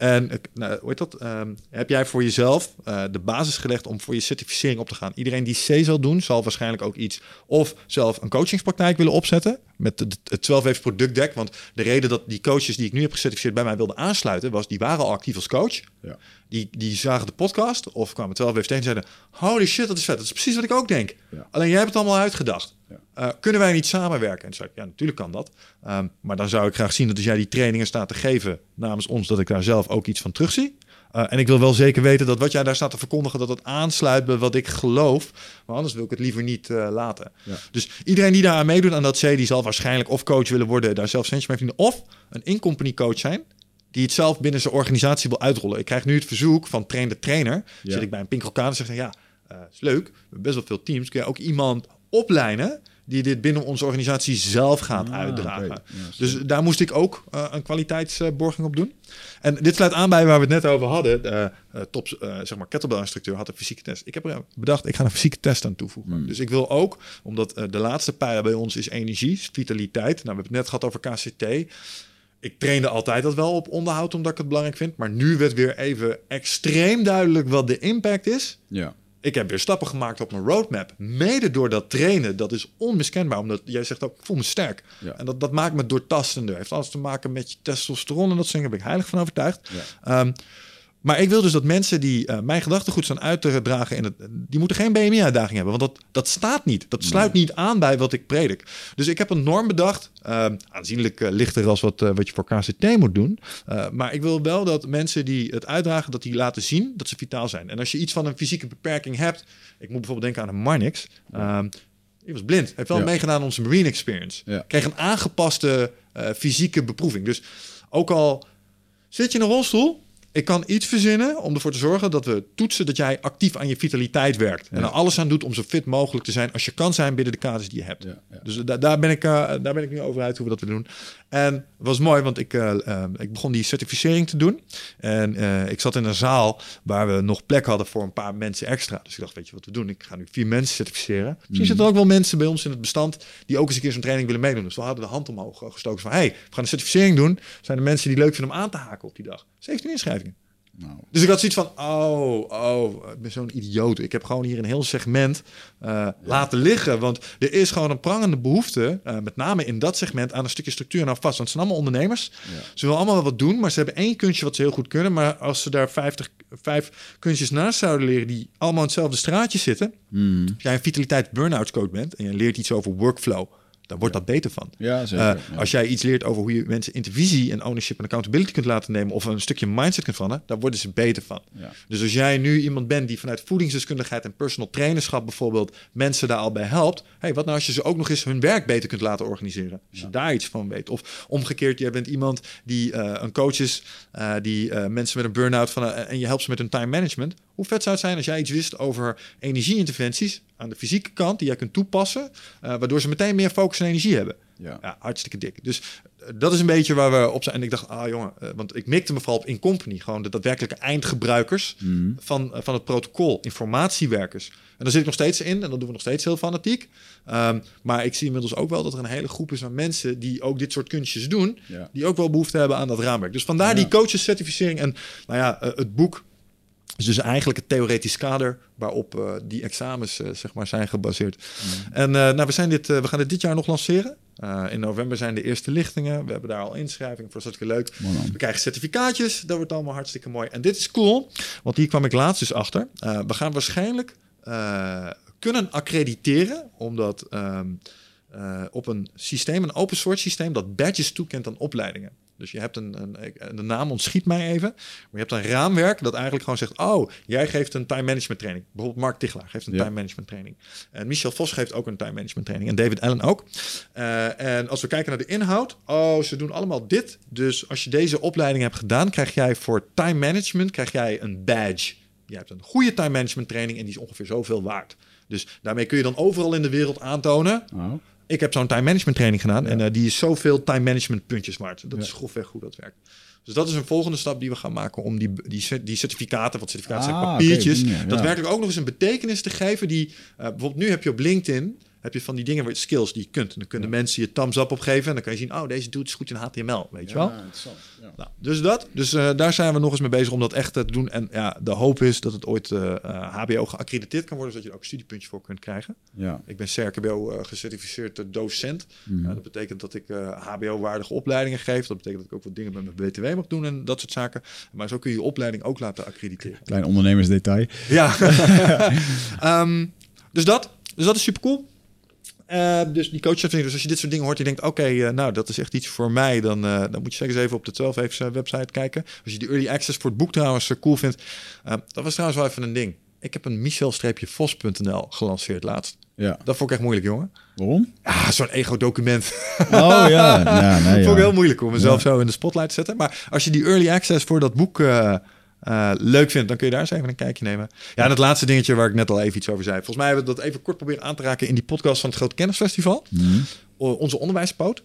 en nou, hoe heet dat? Ehm, heb jij voor jezelf eh, de basis gelegd om voor je certificering op te gaan? Iedereen die C zal doen, zal waarschijnlijk ook iets of zelf een coachingspraktijk willen opzetten met het, het 12 waves productdeck. Want de reden dat die coaches die ik nu heb gecertificeerd bij mij wilden aansluiten, was die waren al actief als coach. Ja. Die, die zagen de podcast of kwamen 12 waves tegen en zeiden: Holy shit, dat is vet. Dat is precies wat ik ook denk. Ja. Alleen jij hebt het allemaal uitgedacht. Ja. Eh, kunnen wij niet samenwerken? En zei ik, ja, natuurlijk kan dat. Ehm, maar dan zou ik graag zien dat als jij die trainingen staat te geven namens ons, dat ik daar zelf ook iets van terugzie. Eh, en ik wil wel zeker weten dat wat jij daar staat te verkondigen, dat het aansluit bij wat ik geloof. Maar anders wil ik het liever niet eh, laten. Ja. Dus iedereen die daar aan meedoet aan dat C, die zal waarschijnlijk of coach willen worden, daar zelf centjes mee verdienen. Of een in-company coach zijn, die het zelf binnen zijn organisatie wil uitrollen. Ik krijg nu het verzoek van train de trainer. Ja. Zit ik bij een Pinkelkaan en zeg ik, ja, eh is leuk. We hebben best wel veel teams. Kun je ook iemand opleiden die dit binnen onze organisatie zelf gaat Ah, uitdragen. Ja, dus daar moest ik ook eh, een kwaliteitsborging op doen. En dit sluit aan bij waar we het net over hadden. De eh, top, eh, zeg maar, kettlebell-instructeur had een fysieke test. Ik heb er bedacht, ik ga een fysieke test aan toevoegen. Hmm. Dus ik wil ook, omdat de laatste pijler bij ons is energie, vitaliteit. Nou, we hebben het net gehad over KCT. Ik trainde altijd dat wel op onderhoud, omdat ik het belangrijk vind. Maar nu werd weer even extreem duidelijk wat de impact is. Ja. Ik heb weer stappen gemaakt op mijn roadmap. Mede door dat trainen. Dat is onmiskenbaar. Omdat jij zegt ook, ik voel me sterk. Ja. En dat, dat maakt me doortastender. Heeft alles te maken met je testosteron en dat soort dingen. Daar ben ik heilig van overtuigd. Ja. Ehm, maar ik wil dus dat mensen die eh, mijn gedachtegoed staan uit te dragen... In het, die moeten geen BMI-uitdaging hebben. Want dat, dat staat niet. Dat sluit niet aan bij wat ik predik. Dus ik heb een norm bedacht. ehm, aanzienlijk eh, lichter als wat, eh, wat je voor KCT moet doen. Uh, maar ik wil wel dat mensen die het uitdragen... dat die laten zien dat ze vitaal zijn. En als je iets van een fysieke beperking hebt... Ik moet bijvoorbeeld denken aan een Marnix... Ehm, die was blind. Heeft wel Ja. meegedaan aan onze Marine Experience. Ja. Kreeg een aangepaste eh, fysieke beproeving. Dus ook al zit je in een rolstoel... Ik kan iets verzinnen om ervoor te zorgen dat we toetsen dat jij actief aan je vitaliteit werkt. En Ja. er alles aan doet om zo fit mogelijk te zijn als je kan zijn binnen de kaders die je hebt. Ja, ja. Dus da- daar, ben ik, eh, daar ben ik nu over uit hoe we dat willen doen. En het was mooi, want ik, eh, eh, ik begon die certificering te doen. En ik zat in een zaal waar we nog plek hadden voor een paar mensen extra. Dus ik dacht, weet je wat we doen? Ik ga nu vier mensen certificeren. Misschien zitten er ook wel mensen bij ons in het bestand die ook eens een keer zo'n training willen meedoen. Dus we hadden de hand omhoog gestoken van, hey, we gaan een certificering doen. Zijn er mensen die leuk vinden om aan te haken op die dag? 17 inschrijvingen. Nou, Dus ik had zoiets van, oh, oh, ik ben zo'n idioot. Ik heb gewoon hier een heel segment eh, laten liggen. Want er is gewoon een prangende behoefte, eh, met name in dat segment, aan een stukje structuur en aan vast. Want het zijn allemaal ondernemers. Ja. Ze willen allemaal wel wat doen, maar ze hebben één kunstje wat ze heel goed kunnen. Maar als ze daar 50, vijf kunstjes naast zouden leren die allemaal in hetzelfde straatje zitten. mm, Als jij een vitaliteit burn-out coach bent en je leert iets over workflow, dan wordt dat beter van. ja, zeker. Uh, ja. Als jij iets leert over hoe je mensen intervisie en ownership en accountability kunt laten nemen of een stukje mindset kunt veranderen, daar worden ze beter van. Dus als jij nu iemand bent die vanuit voedingsdeskundigheid en personal trainerschap bijvoorbeeld mensen daar al bij helpt, hey, wat nou als je ze ook nog eens hun werk beter kunt laten organiseren? Als je daar iets van weet. Of omgekeerd, jij bent iemand die uh, een coach is, uh, die mensen met een burn-out van en je helpt ze met hun time management. Hoe vet zou het zijn als jij iets wist over energieinterventies aan de fysieke kant die jij kunt toepassen, uh, waardoor ze meteen meer focus en energie hebben. Ja. ja hartstikke dik. Dus uh, dat is een beetje waar we op zijn. En ik dacht, ah jongen, uh, want ik mikte me vooral op in company, gewoon de daadwerkelijke eindgebruikers Mhm. van, van het protocol, informatiewerkers. En daar zit ik nog steeds in en dat doen we nog steeds heel fanatiek. Um, maar ik zie inmiddels ook wel dat er een hele groep is aan mensen die ook dit soort kunstjes doen, Ja. die ook wel behoefte hebben aan dat raamwerk. Dus vandaar Ja. die coachescertificering en nou ja, het boek is dus eigenlijk het theoretisch kader waarop uh, die examens uh, zeg maar zijn gebaseerd. Mm. En uh, nou, we, zijn dit, we gaan dit dit jaar nog lanceren. in november zijn de eerste lichtingen. We hebben daar al inschrijving voor. Dat is hartstikke leuk. Mooi, we krijgen certificaatjes. Dat wordt allemaal hartstikke mooi. En dit is cool, want hier kwam ik laatst dus achter. we gaan waarschijnlijk kunnen accrediteren, omdat um, op een systeem, een open source systeem, dat badges toekent aan opleidingen. Dus je hebt een, een, de naam ontschiet mij even, maar je hebt een raamwerk dat eigenlijk gewoon zegt, oh, jij geeft een time management training. Bijvoorbeeld Mark Tichelaar geeft een Ja. time management training. En Michel Vos geeft ook een time management training. En David Allen ook. Uh, en als we kijken naar de inhoud, oh, ze doen allemaal dit. Dus als je deze opleiding hebt gedaan, krijg jij voor time management krijg jij een badge. Je hebt een goede time management training en die is ongeveer zoveel waard. Dus daarmee kun je dan overal in de wereld aantonen. Oh. Ik heb zo'n time management training gedaan. En eh, die is zoveel time management puntjes waard. Dat is grofweg hoe dat werkt. Dus dat is een volgende stap die we gaan maken om die, die, die certificaten, want certificaten zijn Ah, papiertjes, dingen, ja. daadwerkelijk ook nog eens een betekenis te geven. Die, eh, bijvoorbeeld nu heb je op LinkedIn, heb je van die dingen, waar je- skills die je kunt. En dan kunnen mensen je thumbs up opgeven en dan kan je zien, oh deze dude is goed in HTML, weet je wel. Nou, dus dat. Dus eh, daar zijn we nog eens mee bezig om dat echt te doen. En ja, de hoop is dat het ooit eh, eh, HBO geaccrediteerd kan worden, zodat je er ook studiepuntjes voor kunt krijgen. Ja. Ik ben CRKBO eh, gecertificeerd eh, docent. Mhm. Ja, dat betekent dat ik eh, HBO-waardige opleidingen geef. Dat betekent dat ik ook wat dingen met mijn BTW mag doen en dat soort zaken. Maar zo kun je je opleiding ook laten accrediteren. Klein ondernemersdetail. Ja. Ehm, dus dat. Dus dat is super cool. Dus die coach dus als je dit soort dingen hoort, je denkt, oké, eh, nou, dat is echt iets voor mij, dan, eh, dan moet je zeker eens even op de 12 Waves, eh, website kijken. Als je die early access voor het boek trouwens cool vindt. Eh, dat was trouwens wel even een ding. Ik heb een michel-vos.nl gelanceerd laatst. Ja. Dat vond ik echt moeilijk, jongen. Waarom? Ja, zo'n ego-document. Oh ja. ja, nee, vond ik ja. heel moeilijk om mezelf zo in de spotlight te zetten. Maar als je die early access voor dat boek eh, leuk vindt, dan kun je daar eens even een kijkje nemen. Ja, en het laatste dingetje waar ik net al even iets over zei. Volgens mij hebben we dat even kort proberen aan te raken in die podcast van het Grote Kennisfestival. O- onze onderwijspoot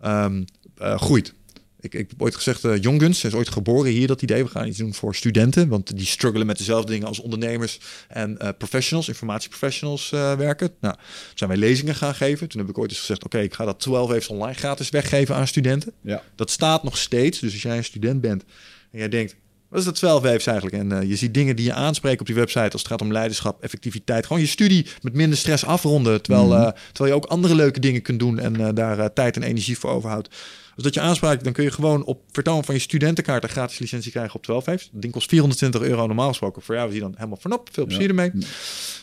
ehm, eh, groeit. Ik, ik heb ooit gezegd, Young Guns is ooit geboren hier, dat idee. We gaan iets doen voor studenten, want die struggelen met dezelfde dingen als ondernemers en professionals, informatieprofessionals eh, werken. Nou, zijn wij lezingen gaan geven. Toen heb ik ooit eens gezegd, oké, ik ga dat 12 even online gratis weggeven aan studenten. Ja. Dat staat nog steeds. Dus als jij een student bent en jij denkt, wat is dat 12 waves eigenlijk? En eh, je ziet dingen die je aanspreken op die website als het gaat om leiderschap, effectiviteit. Gewoon je studie met minder stress afronden. Terwijl, eh, terwijl je ook andere leuke dingen kunt doen en eh, daar tijd en energie voor overhoudt. Dus dat je aanspraakt, dan kun je gewoon op vertoon van je studentenkaart een gratis licentie krijgen op 12 waves. Dat ding kost 420 euro normaal gesproken. Voor jou is die dan helemaal vanop. Veel plezier ermee.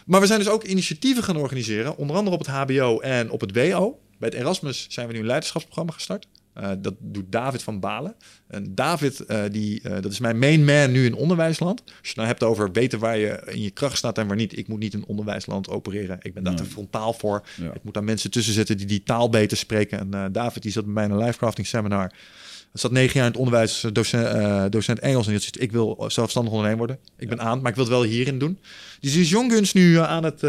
Maar we zijn dus ook initiatieven gaan organiseren. Onder andere op het HBO en op het WO. Bij het Erasmus zijn we nu een leiderschapsprogramma gestart. Eh, dat doet David van Balen. En David, eh, die, eh, dat is mijn main man nu in onderwijsland. Als je het nou hebt over weten waar je in je kracht staat en waar niet. Ik moet niet in onderwijsland opereren. Ik ben daar te frontaal voor. Ja. Ik moet daar mensen tussen zetten die die taal beter spreken. En David die zat bij mij in een livecrafting seminar. Zat negen jaar in het onderwijs, eh, docent, eh, docent Engels. En die zoiets, ik wil zelfstandig ondernemer worden. Ik ben aan, maar ik wil het wel hierin doen. Dus die is Jongguns nu eh, aan het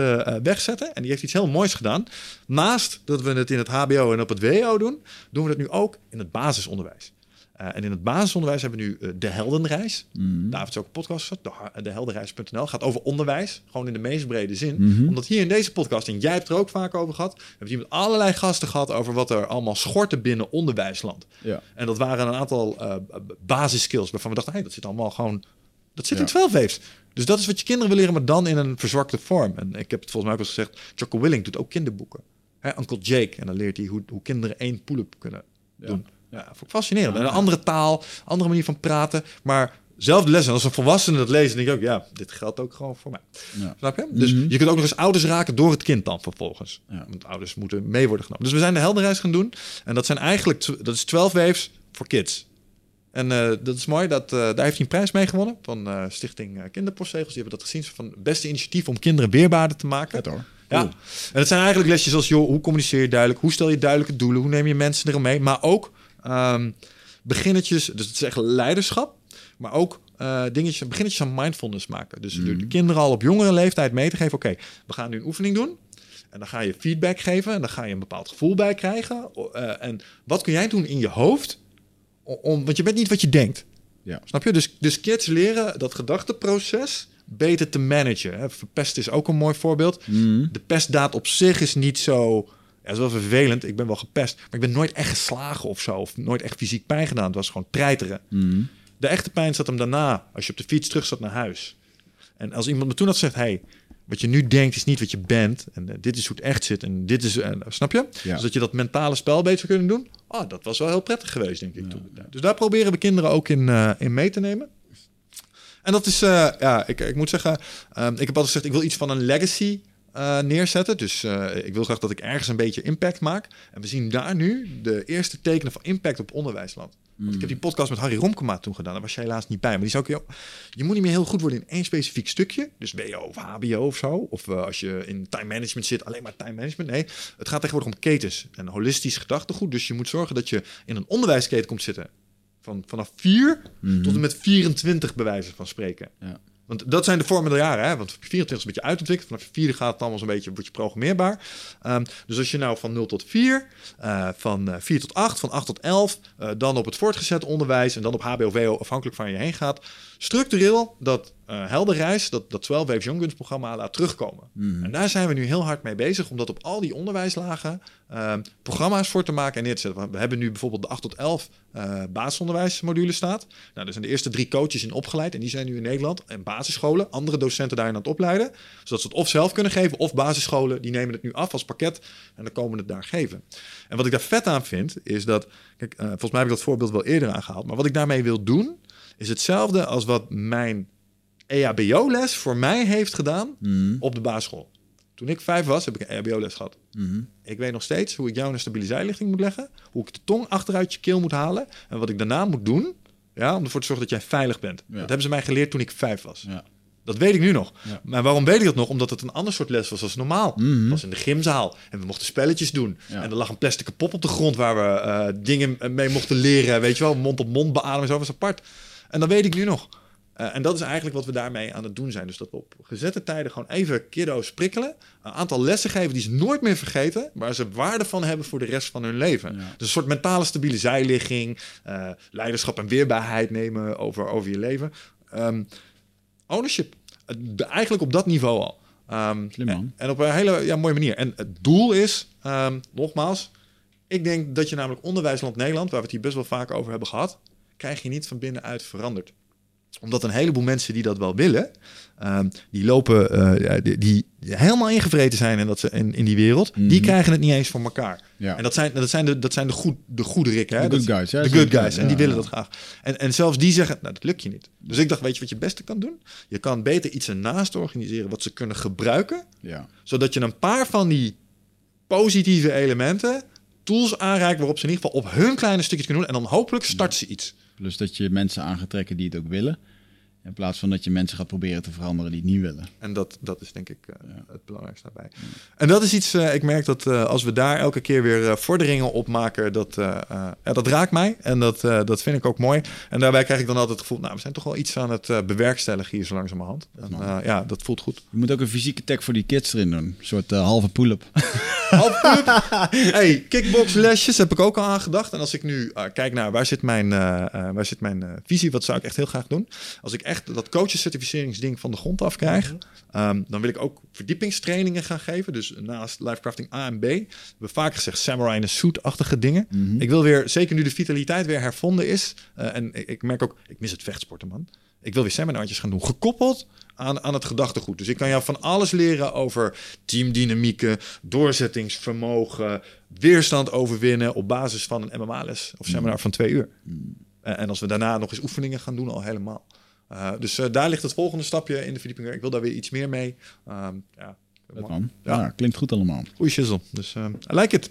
wegzetten. En die heeft iets heel moois gedaan. Naast dat we het in het HBO en op het WO doen, doen we het nu ook in het basisonderwijs. Eh, en in het basisonderwijs hebben we nu eh, de Heldenreis. Daar heeft ze ook een podcast gehad, de, ha- deheldenreis.nl. Gaat over onderwijs, gewoon in de meest brede zin. Omdat hier in deze podcast, en jij hebt er ook vaak over gehad, hebben we hier met allerlei gasten gehad over wat er allemaal schortte binnen onderwijsland. Ja. En dat waren een aantal eh basiskills waarvan we dachten, hey, dat zit allemaal gewoon, dat zit Ja. in 12 waves. Dus dat is wat je kinderen willen leren, maar dan in een verzwakte vorm. En ik heb het volgens mij ook al gezegd, Jocko Willing doet ook kinderboeken. Hè, Uncle Jake, en dan leert hij hoe, hoe kinderen één pull-up kunnen doen. Ja, vond ik fascinerend. En een andere taal, andere manier van praten, maar zelfde les. En als een volwassene dat leest, denk ik ook, ja, dit geldt ook gewoon voor mij. Ja. Snap je? Dus je kunt ook nog eens ouders raken door het kind dan vervolgens. Ja. Want ouders moeten mee worden genomen. Dus we zijn de heldenreis gaan doen. En dat zijn eigenlijk, dat is 12 waves voor kids. En eh, dat is mooi, dat, eh, daar heeft hij een prijs mee gewonnen van eh, Stichting Kinderpostzegels. Die hebben dat gezien van het beste initiatief om kinderen weerbaarder te maken. Vet hoor. Ja. Cool. En het zijn eigenlijk lesjes als, joh, hoe communiceer je duidelijk? Hoe stel je duidelijke doelen? Hoe neem je mensen erin mee? Maar ook ehm beginnetjes, dus het is echt leiderschap. Maar ook eh dingetjes, beginnetjes aan mindfulness maken. Dus door de kinderen al op jongere leeftijd mee te geven. Oké, we gaan nu een oefening doen. En dan ga je feedback geven. En dan ga je een bepaald gevoel bij krijgen. Eh, en wat kun jij doen in je hoofd? Om, want je bent niet wat je denkt. Ja. Snap je? Dus, dus kids leren dat gedachteproces beter te managen. Hè. Verpest is ook een mooi voorbeeld. Mhm. De pestdaad op zich is niet zo... Ja, is wel vervelend. Ik ben wel gepest. Maar ik ben nooit echt geslagen of zo. Of nooit echt fysiek pijn gedaan. Het was gewoon treiteren. Mhm. De echte pijn zat hem daarna. Als je op de fiets terug zat naar huis. En als iemand me toen had gezegd... Hey, wat je nu denkt is niet wat je bent. En eh, dit is hoe het echt zit. En dit is... en snap je? Ja. Dus dat je dat mentale spel beter zou kunnen doen. Ah, dat was wel heel prettig geweest, denk ik. toen. Dus daar proberen we kinderen ook in, eh, in mee te nemen. En dat is, eh, ja, ik, ik moet zeggen, ehm, ik heb altijd gezegd, ik wil iets van een legacy eh, neerzetten. Dus eh, ik wil graag dat ik ergens een beetje impact maak. En we zien daar nu de eerste tekenen van impact op onderwijsland. Want ik heb die podcast met Harry Romkema toen gedaan. Daar was jij helaas niet bij. Maar die zei ook, joh, je moet niet meer heel goed worden in één specifiek stukje. Dus WO of HBO of zo. Of eh, als je in time management zit, alleen maar time management. Nee, het gaat tegenwoordig om ketens en holistisch gedachtegoed. Dus je moet zorgen dat je in een onderwijsketen komt zitten. Van, vanaf 4 tot en met 24 bij wijze van spreken. Ja. Want dat zijn de vormende jaren. Hè? Want 24 is een beetje uitontwikkeld. Vanaf je vierde gaat het allemaal zo'n beetje, word je programmeerbaar. Ehm, dus als je nou van 0 tot 4, uh, van uh, 4 tot 8, van 8 tot 11, uh, dan op het voortgezet onderwijs en dan op HBO-VO, afhankelijk van je heen gaat, structureel dat uh, helderreis, dat, dat 12 Waves Young Guns programma laat terugkomen. Mhm. En daar zijn we nu heel hard mee bezig, om dat op al die onderwijslagen uh, programma's voor te maken en neer te zetten. We hebben nu bijvoorbeeld de 8 tot 11 uh, basisonderwijsmodule staat. Nou, daar zijn de eerste drie coaches in opgeleid en die zijn nu in Nederland en basisscholen, andere docenten daarin aan het opleiden, zodat ze het of zelf kunnen geven of basisscholen, die nemen het nu af als pakket en dan komen het daar geven. En wat ik daar vet aan vind, is dat, kijk, uh, volgens mij heb ik dat voorbeeld wel eerder aangehaald, maar wat ik daarmee wil doen, is hetzelfde als wat mijn EHBO-les voor mij heeft gedaan Mhm. op de basisschool. Toen ik vijf was, heb ik een EHBO-les gehad. Mhm. Ik weet nog steeds hoe ik jou een stabiele zijlichting moet leggen, hoe ik de tong achteruit je keel moet halen en wat ik daarna moet doen ja, om ervoor te zorgen dat jij veilig bent. Ja. Dat hebben ze mij geleerd toen ik vijf was. Ja. Dat weet ik nu nog. Ja. Maar waarom weet ik dat nog? Omdat het een ander soort les was als normaal. Het was in de gymzaal en we mochten spelletjes doen. Ja. En er lag een plastic pop op de grond waar we eh, dingen mee mochten leren. Weet je wel, mond op mond beademen, zo was apart. En dat weet ik nu nog. Eh, en dat is eigenlijk wat we daarmee aan het doen zijn. Dus dat we op gezette tijden gewoon even kiddo's prikkelen. Een aantal lessen geven die ze nooit meer vergeten. Waar ze waarde van hebben voor de rest van hun leven. Ja. Dus een soort mentale stabiele zijligging. eh, leiderschap en weerbaarheid nemen over, over je leven. Ehm, ownership. De- eigenlijk op dat niveau al. Ehm, Slim, man. En, en op een hele ja, mooie manier. En het doel is, ehm, nogmaals, ik denk dat je namelijk onderwijsland Nederland, waar we het hier best wel vaak over hebben gehad, krijg je niet van binnenuit veranderd. Omdat een heleboel mensen die dat wel willen, ehm, die lopen, eh, die, die helemaal ingevreten zijn in, dat ze, in, in die wereld, die Mhm. krijgen het niet eens voor elkaar. Ja. En dat zijn, dat zijn de, dat zijn de, goed, de goede rikken. Hè? De good guys? De good guys. En die willen dat graag. En, en zelfs die zeggen, nou, dat lukt je niet. Dus ik dacht, weet je wat je het beste kan doen? Je kan beter iets ernaast organiseren wat ze kunnen gebruiken Ja. zodat je een paar van die positieve elementen, tools aanreikt waarop ze in ieder geval op hun kleine stukjes kunnen doen. En dan hopelijk starten ze iets. Plus dat je mensen aan die het ook willen. In plaats van dat je mensen gaat proberen te veranderen die het niet willen. En dat, dat is denk ik eh, het belangrijkste daarbij. En dat is iets, eh, ik merk dat eh, als we daar elke keer weer vorderingen op maken, dat, ja, dat raakt mij. En dat, dat vind ik ook mooi. En daarbij krijg ik dan altijd het gevoel, nou, we zijn toch wel iets aan het bewerkstelligen hier zo langzamerhand. En, ja, dat voelt goed. Je moet ook een fysieke tag voor die kids erin doen. Een soort halve pull-up. Half club. hey, kickboxlesjes heb ik ook al aangedacht. En als ik nu kijk naar waar zit mijn, waar zit mijn visie, wat zou ik echt heel graag doen? Als ik echt dat coachescertificeringsding van de grond af krijg, ehm, dan wil ik ook verdiepingstrainingen gaan geven. Dus naast Lifecrafting A en B, we hebben vaak gezegd samurai in een suit-achtige dingen. Mhm. Ik wil weer, zeker nu de vitaliteit weer hervonden is, eh, en ik, ik merk ook, ik mis het vechtsporten, man. Ik wil weer seminartjes gaan doen, gekoppeld aan, aan het gedachtegoed. Dus ik kan jou van alles leren over teamdynamieken, doorzettingsvermogen, weerstand overwinnen op basis van een MMA-les of seminar van twee uur. En als we daarna nog eens oefeningen gaan doen, al helemaal. Eh, dus eh, daar ligt het volgende stapje in de verdieping. Ik wil daar weer iets meer mee. Ehm, ja, Dat kan. Ja. Ja. klinkt goed allemaal. Goeie shizzle. Dus eh I like it.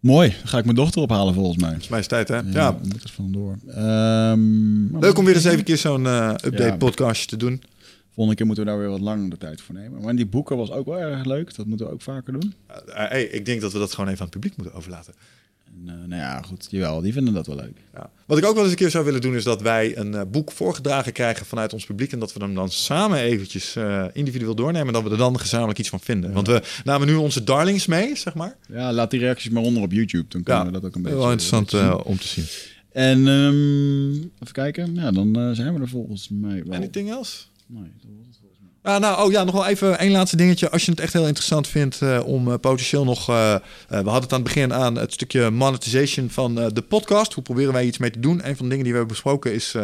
Mooi. Dan ga ik mijn dochter ophalen volgens mij. Het is tijd, hè? Ja. Er vandoor. Ehm, Leuk om weer eens even keer zo'n update Ja. podcastje te doen. Volgende keer moeten we daar weer wat langer de tijd voor nemen. Maar die boeken was ook wel erg leuk. Dat moeten we ook vaker doen. Hey, ik denk dat we dat gewoon even aan het publiek moeten overlaten. En, eh, nou ja, goed. Jawel, die vinden dat wel leuk. Ja. Wat ik ook wel eens een keer zou willen doen, is dat wij een eh, boek voorgedragen krijgen vanuit ons publiek. En dat we hem dan samen eventjes eh, individueel doornemen. En dat we er dan gezamenlijk iets van vinden. Want we namen nu onze darlings mee, zeg maar. Ja, laat die reacties maar onder op YouTube. Dan kunnen we dat ook een beetje... Wel interessant om te zien. En ehm, even kijken. Ja, dan zijn we er volgens mij wel. Anything else? Nee, Ah, nou, oh ja, nog wel even één laatste dingetje. Als je het echt heel interessant vindt eh, om eh, potentieel nog... eh, we hadden het aan het begin aan het stukje monetization van de podcast. Hoe proberen wij iets mee te doen? Een van de dingen die we hebben besproken is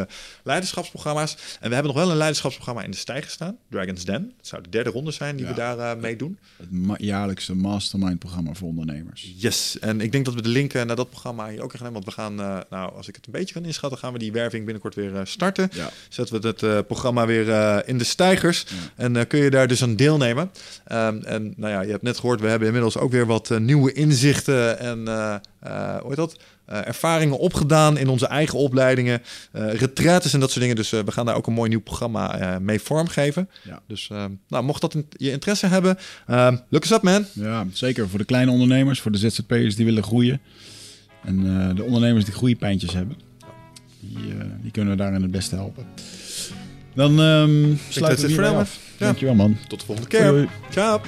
leiderschapsprogramma's. En we hebben nog wel een leiderschapsprogramma in de stijger staan. Dragon's Den. Het zou de derde ronde zijn die Ja. we daar mee doen. Het ma- jaarlijkse mastermind-programma voor ondernemers. Yes, en ik denk dat we de link eh, naar dat programma hier ook gaan nemen. Want we gaan, nou, als ik het een beetje kan inschatten, gaan we die werving binnenkort weer starten. Ja. Zetten we het programma weer in de stijgers. En eh, kun je daar dus aan deelnemen. Ehm, en nou ja, je hebt net gehoord, we hebben inmiddels ook weer wat eh, nieuwe inzichten en eh, hoe heet dat? Ervaringen opgedaan in onze eigen opleidingen, retraites en dat soort dingen. Dus we gaan daar ook een mooi nieuw programma mee vormgeven. Ja. Dus ehm, nou, mocht dat in- je interesse hebben, ehm look us up man. Ja, zeker voor de kleine ondernemers, voor de ZZP'ers die willen groeien. En de ondernemers die groeipijntjes hebben. Die, die kunnen we daarin het beste helpen. Dan that's sluiten we hierbij now, af. Dankjewel man. Tot de volgende keer. Ciao.